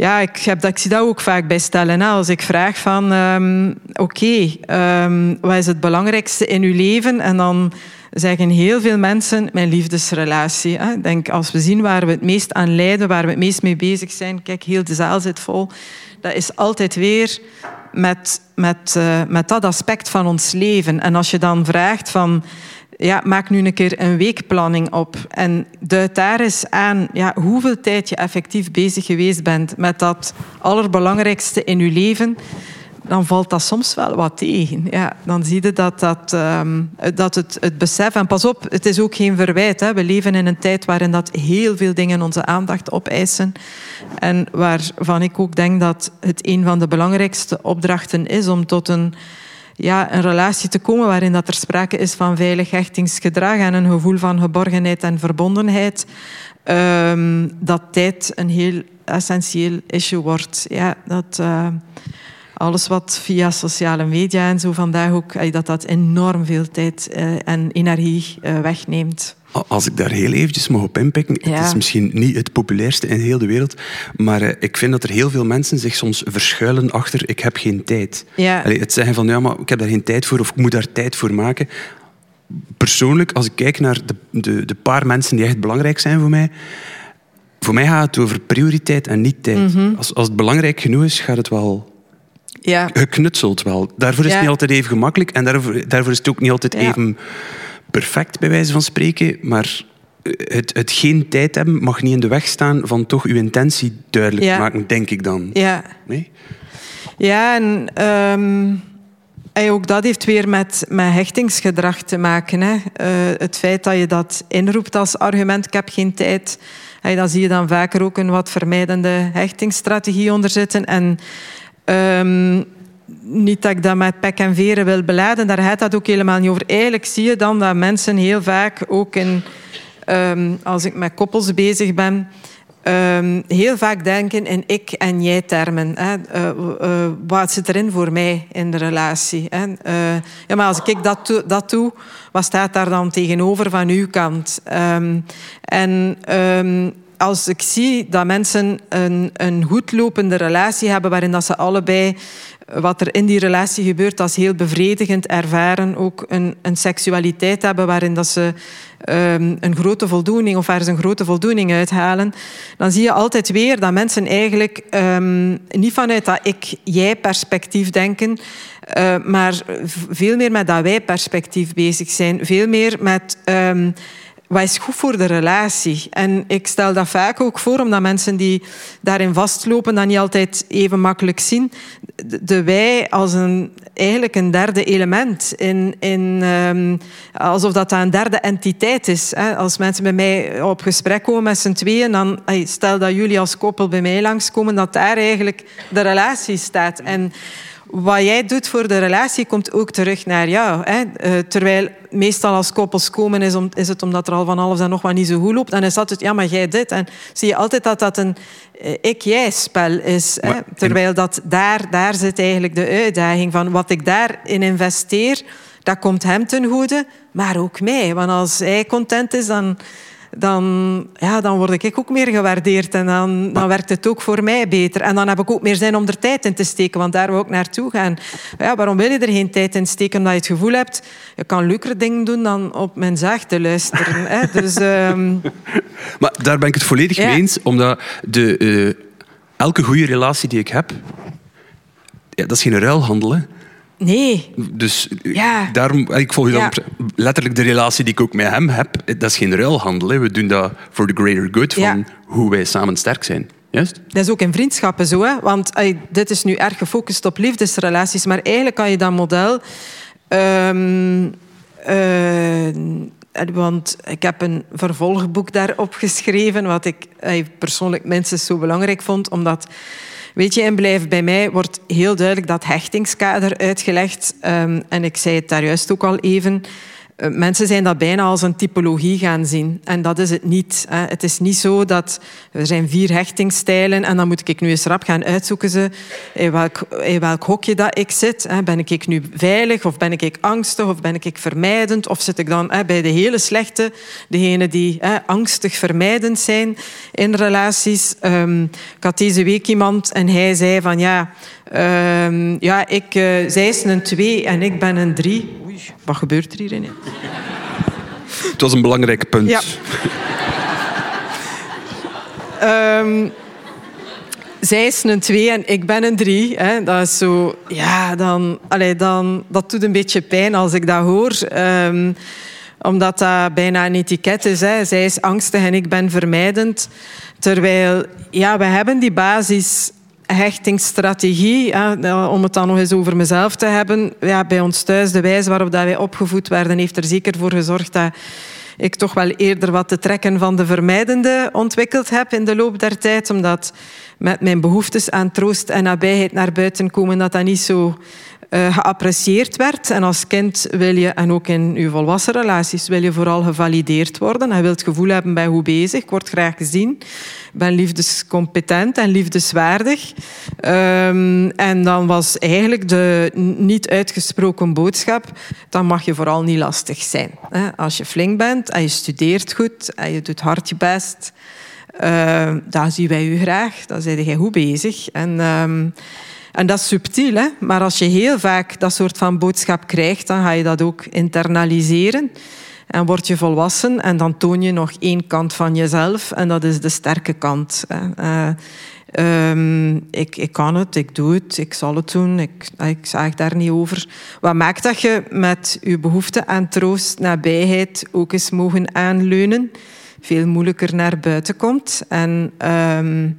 ja, ik, heb dat, ik zie dat ook vaak bij stellen. Hè. Als ik vraag van, um, oké, um, wat is het belangrijkste in uw leven? En dan zeggen heel veel mensen mijn liefdesrelatie. Hè. Denk, als we zien waar we het meest aan lijden, waar we het meest mee bezig zijn, kijk, heel de zaal zit vol, dat is altijd weer met, met, uh, met dat aspect van ons leven. En als je dan vraagt van ja, maak nu een keer een weekplanning op en duid daar eens aan ja, hoeveel tijd je effectief bezig geweest bent met dat allerbelangrijkste in je leven dan valt dat soms wel wat tegen. Ja, dan zie je dat, dat, um, dat het, het besef... En pas op, het is ook geen verwijt. Hè. We leven in een tijd waarin dat heel veel dingen onze aandacht opeisen. En waarvan ik ook denk dat het een van de belangrijkste opdrachten is om tot een ja, een relatie te komen waarin dat er sprake is van veilig hechtingsgedrag en een gevoel van geborgenheid en verbondenheid, um, dat tijd een heel essentieel issue wordt. Ja, dat, uh, alles wat via sociale media en zo vandaag ook, dat dat enorm veel tijd uh, en energie wegneemt. Als ik daar heel eventjes mag op inpikken, ja. het is misschien niet het populairste in heel de wereld, maar uh, ik vind dat er heel veel mensen zich soms verschuilen achter ik heb geen tijd. Ja. Allee, het zeggen van ja, maar ik heb daar geen tijd voor of ik moet daar tijd voor maken. Persoonlijk, als ik kijk naar de, de, de paar mensen die echt belangrijk zijn voor mij, voor mij gaat het over prioriteit en niet tijd. Mm -hmm. als, als het belangrijk genoeg is, gaat het wel ja. geknutseld wel. Daarvoor is het niet altijd even gemakkelijk en daarvoor, daarvoor is het ook niet altijd even perfect, bij wijze van spreken. Maar het, het geen tijd hebben mag niet in de weg staan van toch uw intentie duidelijk maken, denk ik dan. Ja. Nee? Ja, en... Um... ook dat heeft weer met, met hechtingsgedrag te maken. Hè. Uh, het feit dat je dat inroept als argument, ik heb geen tijd, hey, dan zie je dan vaker ook een wat vermijdende hechtingsstrategie onder zitten. En um, niet dat ik dat met pek en veren wil beladen, daar gaat dat ook helemaal niet over. Eigenlijk zie je dan dat mensen heel vaak ook in, um, als ik met koppels bezig ben, ehm, heel vaak denken in ik- en jij-termen. Uh, uh, wat zit erin voor mij in de relatie? Hè? ja, maar als ik dat, dat doe, wat staat daar dan tegenover van uw kant? Um, en als ik zie dat mensen een, een goed lopende relatie hebben waarin dat ze allebei wat er in die relatie gebeurt als heel bevredigend ervaren, ook een, een seksualiteit hebben waarin dat ze um, een grote voldoening of waar ze een grote voldoening uithalen, dan zie je altijd weer dat mensen eigenlijk um, niet vanuit dat ik-jij-perspectief denken, uh, maar veel meer met dat wij-perspectief bezig zijn. Veel meer met um, wat is goed voor de relatie? En ik stel dat vaak ook voor, omdat mensen die daarin vastlopen dat niet altijd even makkelijk zien. De wij als een, eigenlijk een derde element. In, in, um, alsof dat, dat een derde entiteit is. Hè. Als mensen bij mij op gesprek komen met z'n tweeën, dan stel dat jullie als koppel bij mij langskomen, dat daar eigenlijk de relatie staat. En wat jij doet voor de relatie komt ook terug naar jou. Hè? Uh, terwijl meestal als koppels komen is, om, is, het omdat er al van alles en nog wat niet zo goed loopt. En is altijd, ja, maar jij dit. En zie je altijd dat dat een uh, ik-jij-spel is. Hè? Terwijl dat daar, daar zit eigenlijk de uitdaging van wat ik daarin investeer, dat komt hem ten goede, maar ook mij. Want als hij content is, dan dan, ja, dan word ik ook meer gewaardeerd en dan, dan werkt het ook voor mij beter. En dan heb ik ook meer zin om er tijd in te steken, want daar wil ik naartoe gaan. Ja, waarom wil je er geen tijd in steken? Omdat je het gevoel hebt, je kan leukere dingen doen dan op mijn zaag te luisteren. hè? Dus, um... Maar daar ben ik het volledig mee eens, omdat de, uh, elke goede relatie die ik heb, ja, dat is geen ruilhandel. Hè. Nee. Dus ja. daarom, ik volg dan letterlijk de relatie die ik ook met hem heb. Dat is geen ruilhandel. Hè. We doen dat voor de greater good van hoe wij samen sterk zijn. Juist? Dat is ook in vriendschappen zo. Hè? Want dit is nu erg gefocust op liefdesrelaties. Maar eigenlijk kan je dat model... Um, want ik heb een vervolgboek daarop geschreven, wat ik persoonlijk minstens zo belangrijk vond, omdat Weet je, in Blijf bij mij wordt heel duidelijk dat hechtingskader uitgelegd. Um, en ik zei het daar juist ook al even. Eh, mensen zijn dat bijna als een typologie gaan zien. En dat is het niet. Het is niet zo dat er zijn vier hechtingsstijlen en dan moet ik nu eens rap gaan uitzoeken ze in welk, in welk hokje dat ik zit. Ben ik nu veilig of ben ik angstig of ben ik vermijdend? Of zit ik dan bij de hele slechte, degene die angstig vermijdend zijn in relaties? Ehm, ik had deze week iemand en hij zei van ja, um, ja ik, uh, zij is een twee en ik ben een drie. Wat gebeurt er hierin? Het was een belangrijk punt. Ja. um, zij is een twee en ik ben een drie. Hè. Dat is zo... Ja, dan, allee, dan... Dat doet een beetje pijn als ik dat hoor. Um, omdat dat bijna een etiket is. Hè. Zij is angstig en ik ben vermijdend. Terwijl, ja, we hebben die basis hechtingsstrategie, om het dan nog eens over mezelf te hebben. Ja, bij ons thuis, de wijze waarop wij opgevoed werden, heeft er zeker voor gezorgd dat ik toch wel eerder wat te trekken van de vermijdende ontwikkeld heb in de loop der tijd. Omdat met mijn behoeftes aan troost en nabijheid naar buiten komen, dat dat niet zo uh, geapprecieerd werd. En als kind wil je, en ook in je volwassen relaties, wil je vooral gevalideerd worden. Je wilt het gevoel hebben, bij hoe bezig, ik word graag gezien. Ik ben liefdescompetent en liefdeswaardig. Um, en dan was eigenlijk de niet uitgesproken boodschap, dan mag je vooral niet lastig zijn. Als je flink bent en je studeert goed en je doet hard je best, uh, dan zien wij u graag. Dan zijn jij goed bezig. En... Um, en dat is subtiel, hè? maar als je heel vaak dat soort van boodschap krijgt, dan ga je dat ook internaliseren. En word je volwassen en dan toon je nog één kant van jezelf en dat is de sterke kant. Uh, um, ik, ik kan het, ik doe het, ik zal het doen, ik, ik zaag daar niet over. Wat maakt dat je met je behoefte aan troost, nabijheid ook eens mogen aanleunen, veel moeilijker naar buiten komt. En... Um,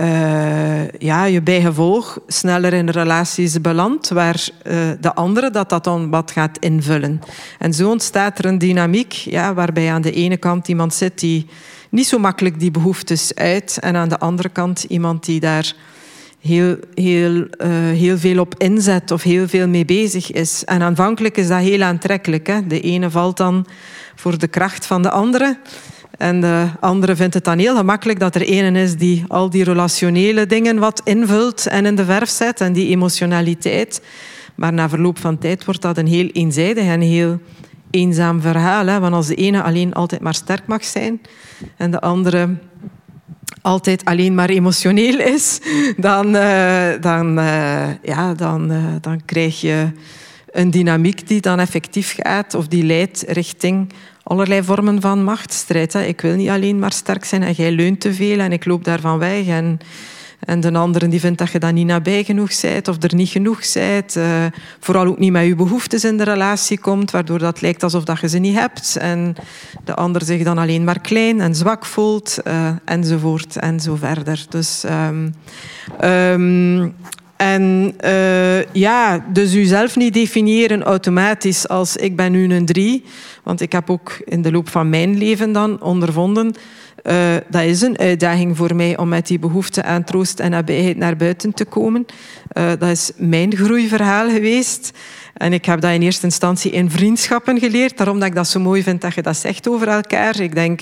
uh, ja, je bijgevolg sneller in relaties belandt waar uh, de andere dat dat dan wat gaat invullen. En zo ontstaat er een dynamiek ja, waarbij aan de ene kant iemand zit die niet zo makkelijk die behoeftes uit en aan de andere kant iemand die daar heel, heel, uh, heel veel op inzet of heel veel mee bezig is. En aanvankelijk is dat heel aantrekkelijk. Hè? De ene valt dan voor de kracht van de andere. En de andere vindt het dan heel gemakkelijk dat er ene is die al die relationele dingen wat invult en in de verf zet en die emotionaliteit. Maar na verloop van tijd wordt dat een heel eenzijdig en heel eenzaam verhaal. Hè? Want als de ene alleen altijd maar sterk mag zijn en de andere altijd alleen maar emotioneel is, dan, uh, dan, uh, ja, dan, uh, dan krijg je een dynamiek die dan effectief gaat of die leidt richting allerlei vormen van machtsstrijd. Ik wil niet alleen maar sterk zijn en jij leunt te veel en ik loop daarvan weg. En, en de andere die vindt dat je dan niet nabij genoeg bent of er niet genoeg bent. Uh, vooral ook niet met je behoeftes in de relatie komt, waardoor dat lijkt alsof dat je ze niet hebt. En de ander zich dan alleen maar klein en zwak voelt, uh, enzovoort en zo verder. Dus um, um, en uh, ja, dus uzelf niet definiëren automatisch als ik ben nu een drie. Want ik heb ook in de loop van mijn leven dan ondervonden... Uh, dat is een uitdaging voor mij om met die behoefte aan troost en nabijheid naar buiten te komen. Uh, dat is mijn groeiverhaal geweest. En ik heb dat in eerste instantie in vriendschappen geleerd. Daarom dat ik dat zo mooi vind dat je dat zegt over elkaar. Ik denk,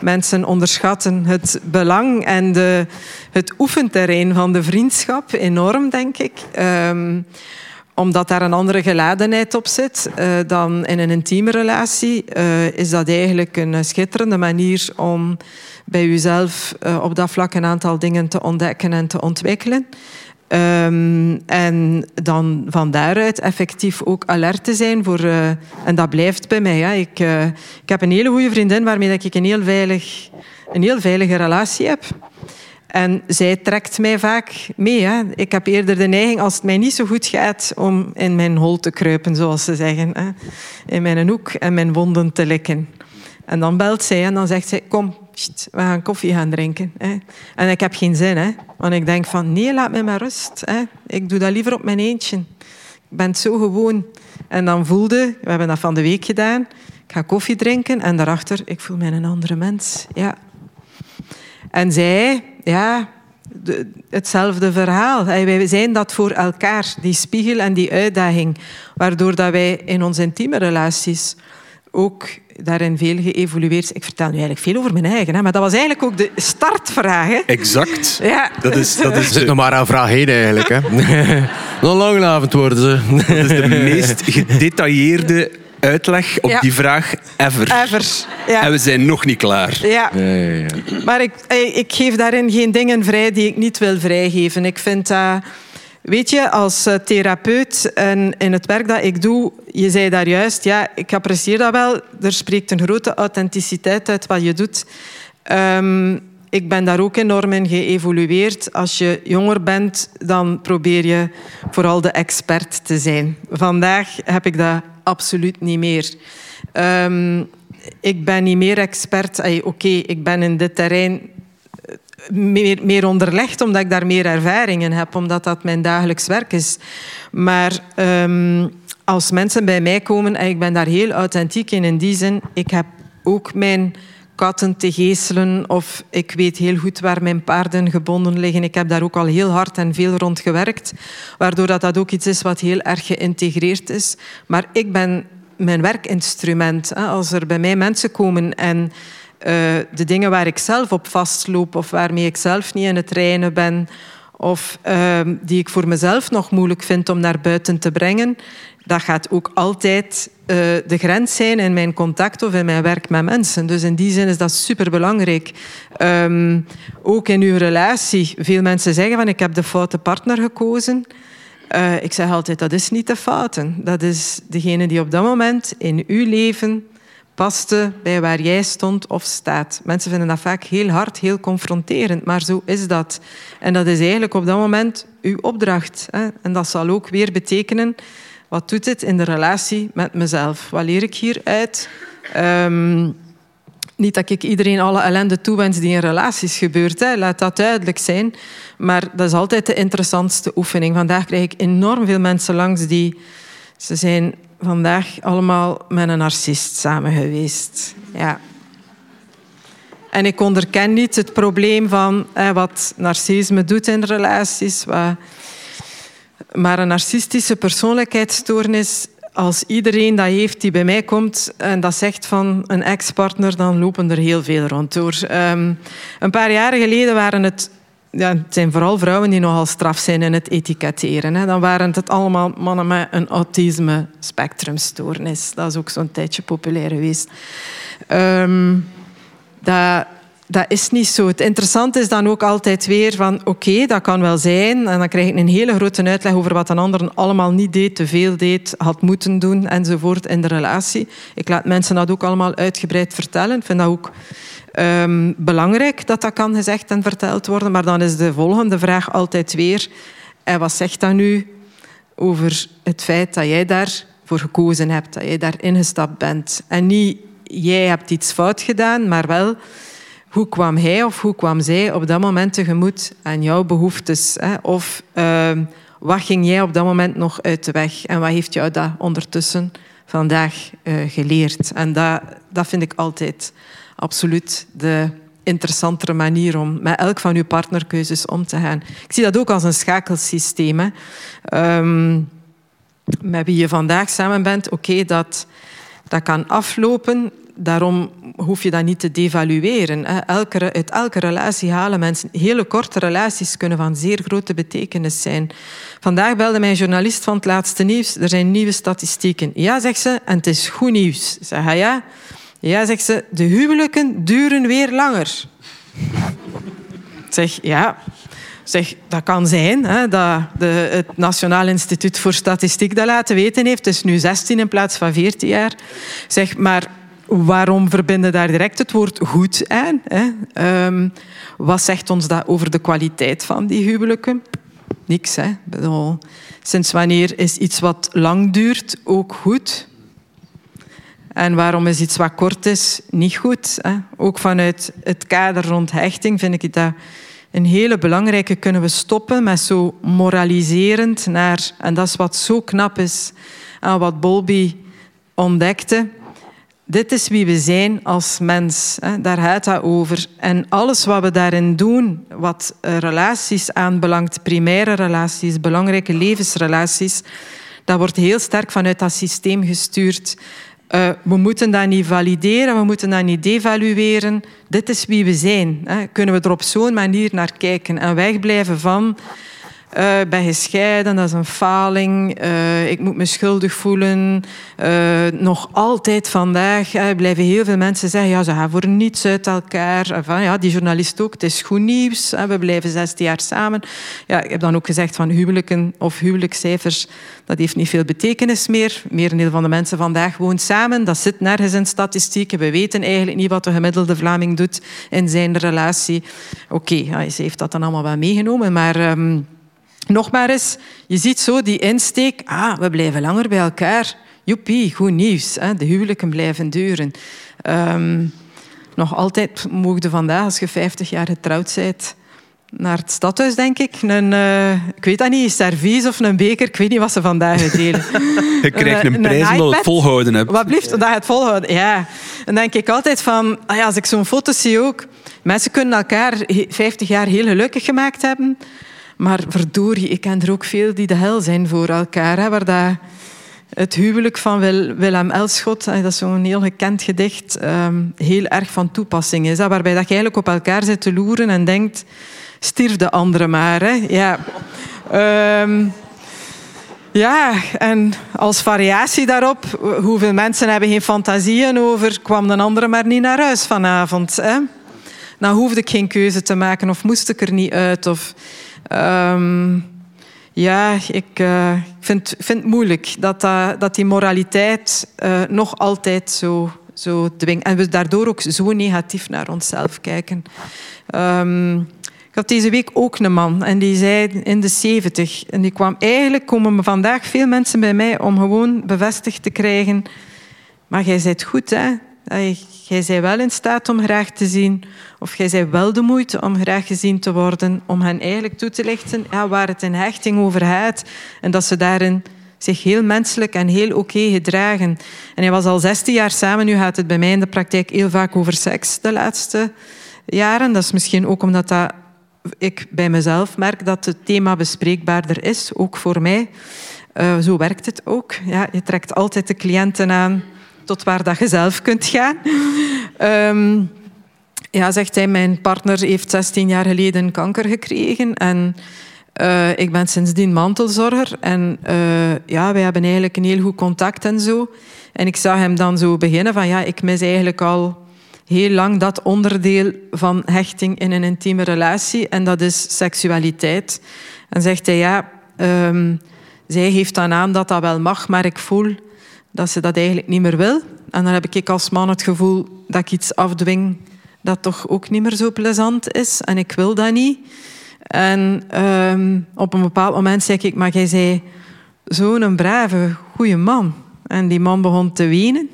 mensen onderschatten het belang en de, het oefenterrein van de vriendschap enorm, denk ik. Um, omdat daar een andere geladenheid op zit uh, dan in een intieme relatie, uh, is dat eigenlijk een schitterende manier om bij jezelf uh, op dat vlak een aantal dingen te ontdekken en te ontwikkelen. Um, en dan van daaruit effectief ook alert te zijn voor... Uh, en dat blijft bij mij. Hè. Ik, uh, ik heb een hele goede vriendin waarmee ik een heel, veilig, een heel veilige relatie heb. En zij trekt mij vaak mee. Hè. Ik heb eerder de neiging, als het mij niet zo goed gaat, om in mijn hol te kruipen, zoals ze zeggen. Hè. In mijn hoek en mijn wonden te likken. En dan belt zij en dan zegt zij, kom, we gaan koffie gaan drinken. Hè. En ik heb geen zin, hè. want ik denk van, nee, laat mij maar rust. Hè. Ik doe dat liever op mijn eentje. Ik ben het zo gewoon. En dan voelde, we hebben dat van de week gedaan, ik ga koffie drinken en daarachter, ik voel mij een andere mens. Ja. En zij, ja, de, hetzelfde verhaal. Wij zijn dat voor elkaar, die spiegel en die uitdaging, waardoor dat wij in onze intieme relaties ook daarin veel geëvolueerd. Ik vertel nu eigenlijk veel over mijn eigen, hè, maar dat was eigenlijk ook de startvraag. Hè? Exact. Ja. Dat is, dat is Zit nog maar aan vraag heen eigenlijk. Hè. nog een lange avond worden ze. Dat is de meest gedetailleerde uitleg op Ja. die vraag ever. Ever. Ja. En we zijn nog niet klaar. Ja. Ja, ja, ja. Maar ik, ik geef daarin geen dingen vrij die ik niet wil vrijgeven. Ik vind dat... Weet je, als eh, therapeut en in het werk dat ik doe, je zei daar juist, ja, ik apprecieer dat wel. Er spreekt een grote authenticiteit uit wat je doet. Ehm, ik ben daar ook enorm in geëvolueerd. Als je jonger bent, dan probeer je vooral de expert te zijn. Vandaag heb ik dat absoluut niet meer. Ehm, ik ben niet meer expert. Oké, ik ben in dit terrein meer, meer onderlegd, omdat ik daar meer ervaring in heb, omdat dat mijn dagelijks werk is. Maar ehm, als mensen bij mij komen, en ik ben daar heel authentiek in, in die zin, ik heb ook mijn katten te geeselen of ik weet heel goed waar mijn paarden gebonden liggen. Ik heb daar ook al heel hard en veel rond gewerkt, waardoor dat, dat ook iets is wat heel erg geïntegreerd is. Maar ik ben mijn werkinstrument. Als er bij mij mensen komen en de dingen waar ik zelf op vastloop of waarmee ik zelf niet in het reinen ben of ehm, die ik voor mezelf nog moeilijk vind om naar buiten te brengen, dat gaat ook altijd eh, de grens zijn in mijn contact of in mijn werk met mensen. Dus in die zin is dat superbelangrijk. Ehm, ook in uw relatie. Veel mensen zeggen van ik heb de foute partner gekozen. Eh, ik zeg altijd, dat is niet de fouten. Dat is degene die op dat moment in uw leven paste bij waar jij stond of staat. Mensen vinden dat vaak heel hard, heel confronterend, maar zo is dat. En dat is eigenlijk op dat moment uw opdracht. Hè? En dat zal ook weer betekenen, wat doet dit in de relatie met mezelf? Wat leer ik hieruit? Ehm niet dat ik iedereen alle ellende toewens die in relaties gebeurt. Hè. Laat dat duidelijk zijn. Maar dat is altijd de interessantste oefening. Vandaag krijg ik enorm veel mensen langs die... Ze zijn vandaag allemaal met een narcist samen geweest. Ja. En ik onderken niet het probleem van wat narcisme doet in relaties. Wat... Maar een narcistische persoonlijkheidsstoornis als iedereen dat heeft die bij mij komt en dat zegt van een ex-partner, dan lopen er heel veel rond door. Ehm, een paar jaren geleden waren het ja, het zijn vooral vrouwen die nogal straf zijn in het etiketteren. Hè. Dan waren het allemaal mannen met een autisme spectrumstoornis. Dat is ook zo'n tijdje populair geweest. Dat, dat is niet zo. Het interessante is dan ook altijd weer van oké, dat kan wel zijn. En dan krijg ik een hele grote uitleg over wat een ander allemaal niet deed, te veel deed, had moeten doen enzovoort in de relatie. Ik laat mensen dat ook allemaal uitgebreid vertellen. Ik vind dat ook um, belangrijk dat dat kan gezegd en verteld worden. Maar dan is de volgende vraag altijd weer, en wat zegt dat nu over het feit dat jij daarvoor gekozen hebt, dat jij daar ingestapt bent. En niet jij hebt iets fout gedaan, maar wel hoe kwam hij of hoe kwam zij op dat moment tegemoet aan jouw behoeftes? Hè? Of uh, wat ging jij op dat moment nog uit de weg en wat heeft jou dat ondertussen vandaag uh, geleerd? En dat, dat vind ik altijd absoluut de interessantere manier om met elk van uw partnerkeuzes om te gaan. Ik zie dat ook als een schakelsysteem. Um, met wie je vandaag samen bent, oké, dat, dat kan aflopen. Daarom hoef je dat niet te devalueren. Elke, uit elke relatie halen mensen... Hele korte relaties kunnen van zeer grote betekenis zijn. Vandaag belde mijn journalist van het laatste nieuws. Er zijn nieuwe statistieken. Ja, zegt ze, en het is goed nieuws. Zeg hij ja. Ja, zegt ze, de huwelijken duren weer langer. zeg, ja, zeg, dat kan zijn hè, dat de, het Nationaal Instituut voor Statistiek dat laten weten heeft. Het is nu 16 in plaats van 14 jaar. Zeg, maar waarom verbinden daar direct het woord goed aan? Hè? Um, wat zegt ons dat over de kwaliteit van die huwelijken? Niks. Hè? Sinds wanneer is iets wat lang duurt ook goed? En waarom is iets wat kort is niet goed? Hè? Ook vanuit het kader rond hechting vind ik dat een hele belangrijke. Kunnen we stoppen met zo moraliserend naar... En dat is wat zo knap is aan wat Bolby ontdekte. Dit is wie we zijn als mens. Hè? Daar gaat dat over. En alles wat we daarin doen, wat relaties aanbelangt, primaire relaties, belangrijke levensrelaties, dat wordt heel sterk vanuit dat systeem gestuurd. Uh, we moeten dat niet valideren, we moeten dat niet devalueren. Dit is wie we zijn. Hè. Kunnen we er op zo'n manier naar kijken en wegblijven van uh, ben gescheiden, dat is een faling. Uh, ik moet me schuldig voelen. Uh, nog altijd vandaag blijven heel veel mensen zeggen... ja, ze gaan voor niets uit elkaar. Enfin, ja, die journalist ook, het is goed nieuws. we blijven 16 jaar samen. Ja, ik heb dan ook gezegd van huwelijken of huwelijkscijfers... dat heeft niet veel betekenis meer. Merendeel van de mensen vandaag woont samen. Dat zit nergens in statistieken. We weten eigenlijk niet wat de gemiddelde Vlaming doet in zijn relatie. Oké, okay, ze heeft dat dan allemaal wel meegenomen, maar... Um, nog maar eens, je ziet zo die insteek. Ah, we blijven langer bij elkaar. Joepie, goed nieuws. Hè? De huwelijken blijven duren. Um, nog altijd mogen vandaag, als je 50 jaar getrouwd bent, naar het stadhuis, denk ik. Een, uh, ik weet dat niet, een servies of een beker. Ik weet niet wat ze vandaag delen. je krijgt een, een prijs omdat je het volhouden hebt. Wat blieft, dat je het volhouden. Ja. Dan denk ik altijd van, ah ja, als ik zo'n foto zie ook... Mensen kunnen elkaar 50 jaar heel gelukkig gemaakt hebben... Maar verdorie, ik ken er ook veel die de hel zijn voor elkaar. Hè, waar dat het huwelijk van Willem Elschot, dat is zo'n heel gekend gedicht, ehm, heel erg van toepassing is. Hè, waarbij dat je eigenlijk op elkaar zit te loeren en denkt, stierf de andere maar. Hè. Ja. Ehm, ja, en als variatie daarop, hoeveel mensen hebben geen fantasieën over, kwam de andere maar niet naar huis vanavond. Hè? Nou hoefde ik geen keuze te maken of moest ik er niet uit. Of... Um, ja, ik uh, vind, vind het moeilijk dat, uh, dat die moraliteit uh, nog altijd zo, zo dwingt. En we daardoor ook zo negatief naar onszelf kijken. Um, ik had deze week ook een man en die zei in de 70. En die kwam eigenlijk, komen vandaag veel mensen bij mij om gewoon bevestigd te krijgen. Maar jij bent goed, hè? Jij bent wel in staat om graag te zien, of jij bent wel de moeite om graag gezien te worden, om hen eigenlijk toe te lichten ja, waar het in hechting over gaat. En dat ze daarin zich heel menselijk en heel oké gedragen. En hij was al 16 jaar samen. Nu gaat het bij mij in de praktijk heel vaak over seks de laatste jaren. Dat is misschien ook omdat dat, ik bij mezelf merk dat het thema bespreekbaarder is, ook voor mij. Uh, zo werkt het ook. Ja, je trekt altijd de cliënten aan tot waar dat je zelf kunt gaan. Um, ja, zegt hij, mijn partner heeft 16 jaar geleden kanker gekregen en uh, ik ben sindsdien mantelzorger. En uh, ja, wij hebben eigenlijk een heel goed contact en zo. En ik zag hem dan zo beginnen van ja, ik mis eigenlijk al heel lang dat onderdeel van hechting in een intieme relatie. En dat is seksualiteit. En zegt hij ja, um, zij geeft dan aan dat dat wel mag, maar ik voel dat ze dat eigenlijk niet meer wil. En dan heb ik als man het gevoel dat ik iets afdwing dat toch ook niet meer zo plezant is. En ik wil dat niet. En um, op een bepaald moment zei ik, maar jij zei zo'n brave, goede man. En die man begon te wenen.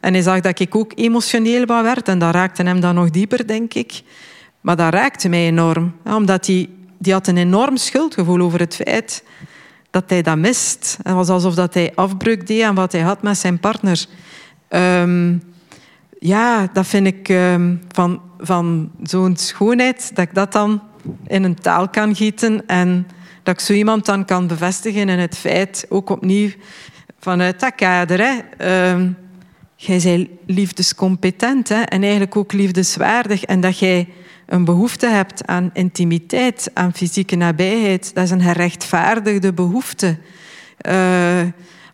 En hij zag dat ik ook emotioneel werd. En dat raakte hem dan nog dieper, denk ik. Maar dat raakte mij enorm. Omdat hij, die had een enorm schuldgevoel over het feit dat hij dat mist. Het was alsof dat hij afbreuk deed aan wat hij had met zijn partner. Um, ja, dat vind ik um, van, van zo'n schoonheid, dat ik dat dan in een taal kan gieten en dat ik zo iemand dan kan bevestigen in het feit, ook opnieuw vanuit dat kader. Hè. Uh, jij bent liefdescompetent hè, en eigenlijk ook liefdeswaardig en dat jij een behoefte hebt aan intimiteit, aan fysieke nabijheid, dat is een gerechtvaardigde behoefte. Uh,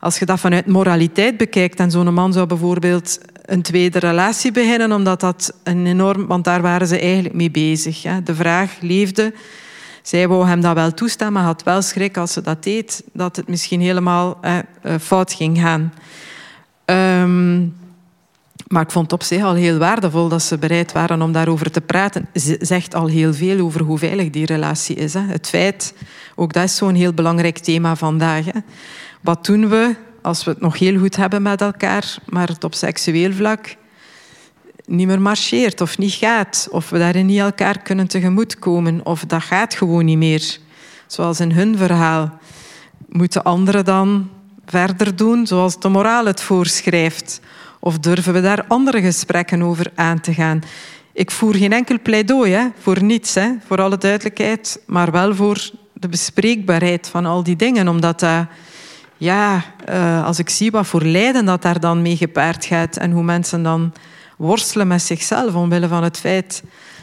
als je dat vanuit moraliteit bekijkt en zo'n man zou bijvoorbeeld een tweede relatie beginnen, omdat dat een enorm... Want daar waren ze eigenlijk mee bezig. Hè. De vraag leefde... Zij wou hem dat wel toestaan, maar had wel schrik als ze dat deed, dat het misschien helemaal eh, fout ging gaan. Um, maar ik vond het op zich al heel waardevol dat ze bereid waren om daarover te praten. Ze zegt al heel veel over hoe veilig die relatie is. Hè. Het feit, ook dat is zo'n heel belangrijk thema vandaag. Hè. Wat doen we als we het nog heel goed hebben met elkaar, maar het op seksueel vlak niet meer marcheert of niet gaat, of we daarin niet elkaar kunnen tegemoetkomen, of dat gaat gewoon niet meer. Zoals in hun verhaal. Moeten anderen dan verder doen zoals de moraal het voorschrijft? Of durven we daar andere gesprekken over aan te gaan? Ik voer geen enkel pleidooi hè, voor niets, hè, voor alle duidelijkheid, maar wel voor de bespreekbaarheid van al die dingen, omdat dat ja, uh, als ik zie wat voor lijden dat daar dan mee gepaard gaat en hoe mensen dan worstelen met zichzelf omwille van het feit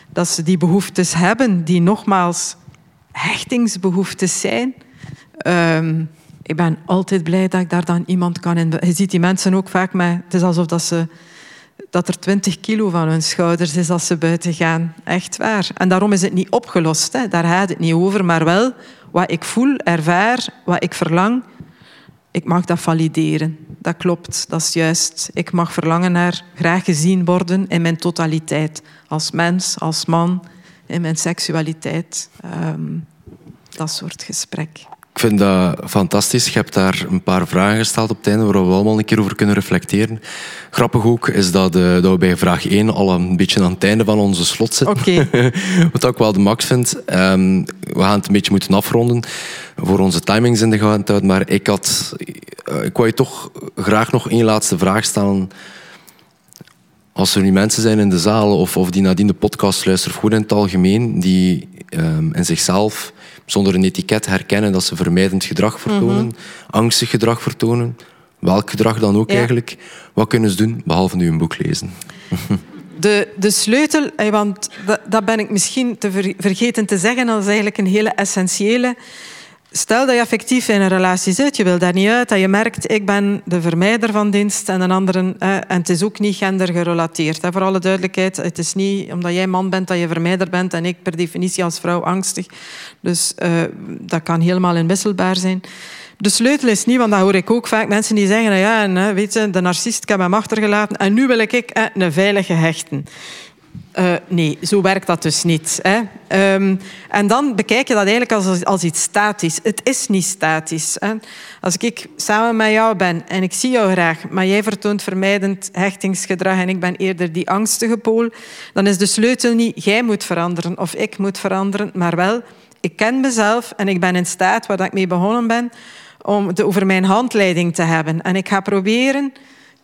dat ze die behoeftes hebben, die nogmaals hechtingsbehoeftes zijn. Uh, ik ben altijd blij dat ik daar dan iemand kan in. Je ziet die mensen ook vaak met. Het is alsof dat, ze, dat er 20 kilo van hun schouders is als ze buiten gaan. Echt waar. En daarom is het niet opgelost. Hè. Daar gaat het niet over. Maar wel wat ik voel, ervaar, wat ik verlang ik mag dat valideren. Dat klopt, dat is juist. Ik mag verlangen naar graag gezien worden in mijn totaliteit. Als mens, als man, in mijn seksualiteit. Um, dat soort gesprek. Ik vind dat fantastisch. Je hebt daar een paar vragen gesteld op het einde waar we allemaal een keer over kunnen reflecteren. Grappig ook is dat, uh, dat we bij vraag 1 al een beetje aan het einde van onze slot zitten. Okay. Wat ik wel de max vind. Um, we gaan het een beetje moeten afronden voor onze timings in de gaten te houden. Maar ik, had, uh, ik wou je toch graag nog één laatste vraag stellen. Als er nu mensen zijn in de zaal of, of die nadien de podcast luisteren, goed in het algemeen, die um, in zichzelf zonder een etiket herkennen dat ze vermijdend gedrag vertonen, mhm. angstig gedrag vertonen, welk gedrag dan ook eigenlijk. Wat kunnen ze doen, behalve nu een boek lezen? De, de sleutel, eh, want dat, dat ben ik misschien te vergeten te zeggen, dat is eigenlijk een hele essentiële. Stel dat je effectief in een relatie zit, je wil daar niet uit, dat je merkt, ik ben de vermijder van dienst en een andere, en het is ook niet gendergerelateerd. Voor alle duidelijkheid, het is niet omdat jij man bent dat je vermijder bent en ik per definitie als vrouw angstig. Dus uh, dat kan helemaal inwisselbaar zijn. De sleutel is niet, want dat hoor ik ook vaak mensen die zeggen, ja, weet je, de narcist, ik heb hem achtergelaten en nu wil ik een veilige hechten. Uh, nee, zo werkt dat dus niet. Hè. Um, en dan bekijk je dat eigenlijk als, als iets statisch. Het is niet statisch. Hè. Als ik samen met jou ben en ik zie jou graag, maar jij vertoont vermijdend hechtingsgedrag en ik ben eerder die angstige pool, dan is de sleutel niet jij moet veranderen of ik moet veranderen, maar wel ik ken mezelf en ik ben in staat, waar ik mee begonnen ben, om de, over mijn handleiding te hebben. En ik ga proberen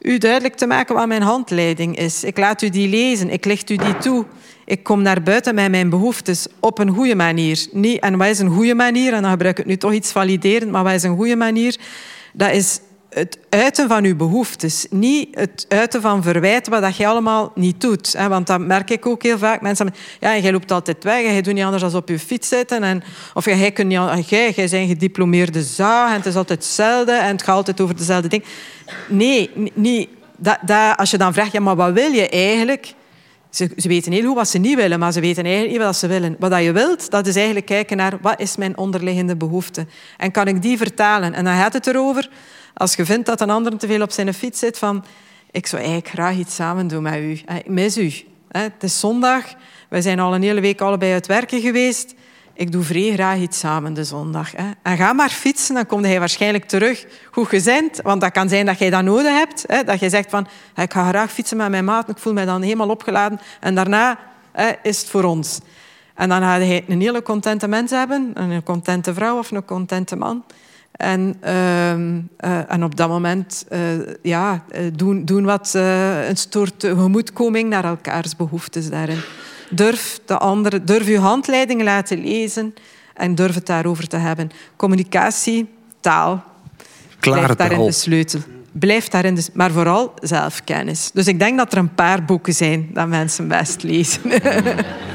u duidelijk te maken wat mijn handleiding is. Ik laat u die lezen, ik licht u die toe. Ik kom naar buiten met mijn behoeftes op een goede manier. Niet, en wat is een goede manier? En dan gebruik ik nu toch iets validerend, maar wat is een goede manier? Dat is het uiten van uw behoeftes. Niet het uiten van verwijten wat je allemaal niet doet. Want dat merk ik ook heel vaak. Mensen ja, jij loopt altijd weg en jij doet niet anders dan op je fiets zitten. En, of jij, kunt niet, jij, jij bent gediplomeerde zaag en het is altijd hetzelfde en het gaat altijd over dezelfde dingen. Nee, niet, dat, als je dan vraagt, ja, maar wat wil je eigenlijk? Ze, ze, weten heel goed wat ze niet willen, maar ze weten eigenlijk niet wat ze willen. Wat je wilt, dat is eigenlijk kijken naar wat is mijn onderliggende behoefte. En kan ik die vertalen? En dan gaat het erover als je vindt dat een ander te veel op zijn fiets zit, van ik zou eigenlijk graag iets samen doen met u. Ik mis u. Het is zondag. We zijn al een hele week allebei uit werken geweest. Ik doe vrij graag iets samen de zondag. En ga maar fietsen, dan komt hij waarschijnlijk terug goed gezind. Want dat kan zijn dat jij dat nodig hebt. Dat je zegt van, ik ga graag fietsen met mijn maat. Ik voel me dan helemaal opgeladen. En daarna is het voor ons. En dan ga je een hele contente mens hebben. Een contente vrouw of een contente man. En, ehm, eh, en op dat moment uh, ja, eh, doen, doen wat een soort gemoedkoming naar elkaars behoeftes daarin. Durf, de andere, durf je handleiding laten lezen en durf het daarover te hebben. Communicatie, taal, blijft daarin de sleutel. Blijft daarin de, maar vooral zelfkennis. Dus ik denk dat er een paar boeken zijn dat mensen best lezen.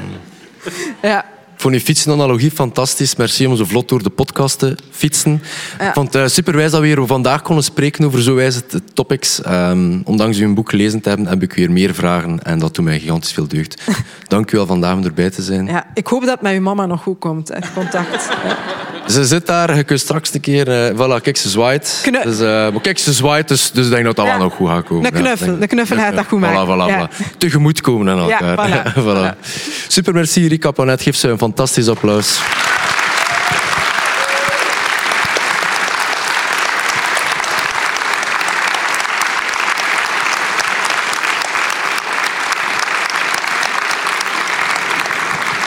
ja. Vond die fietsenanalogie fantastisch. Merci om zo vlot door de podcast te fietsen. Ja. Ik vond het superwijs dat we hier vandaag konden spreken over zo wijze topics. Um, ondanks u een boek gelezen te hebben, heb ik weer meer vragen. En dat doet mij gigantisch veel deugd. Dank u wel vandaag om erbij te zijn. Ja, ik hoop dat het met uw mama nog goed komt. Hè. Contact. Ja. Ze zit daar, je kunt straks een keer... Uh, voilà, kijk, ze zwaait. Knu dus, uh, maar kijk, ze zwaait, dus, dus ik denk dat dat ja. wel nog goed gaat komen. Een knuffel, ja, een knuffel gaat dat goed maken. Voilà, voilà. Tegemoet komen aan elkaar. Voilà. Super, merci Rika Panet. Geef ze een fantastisch applaus.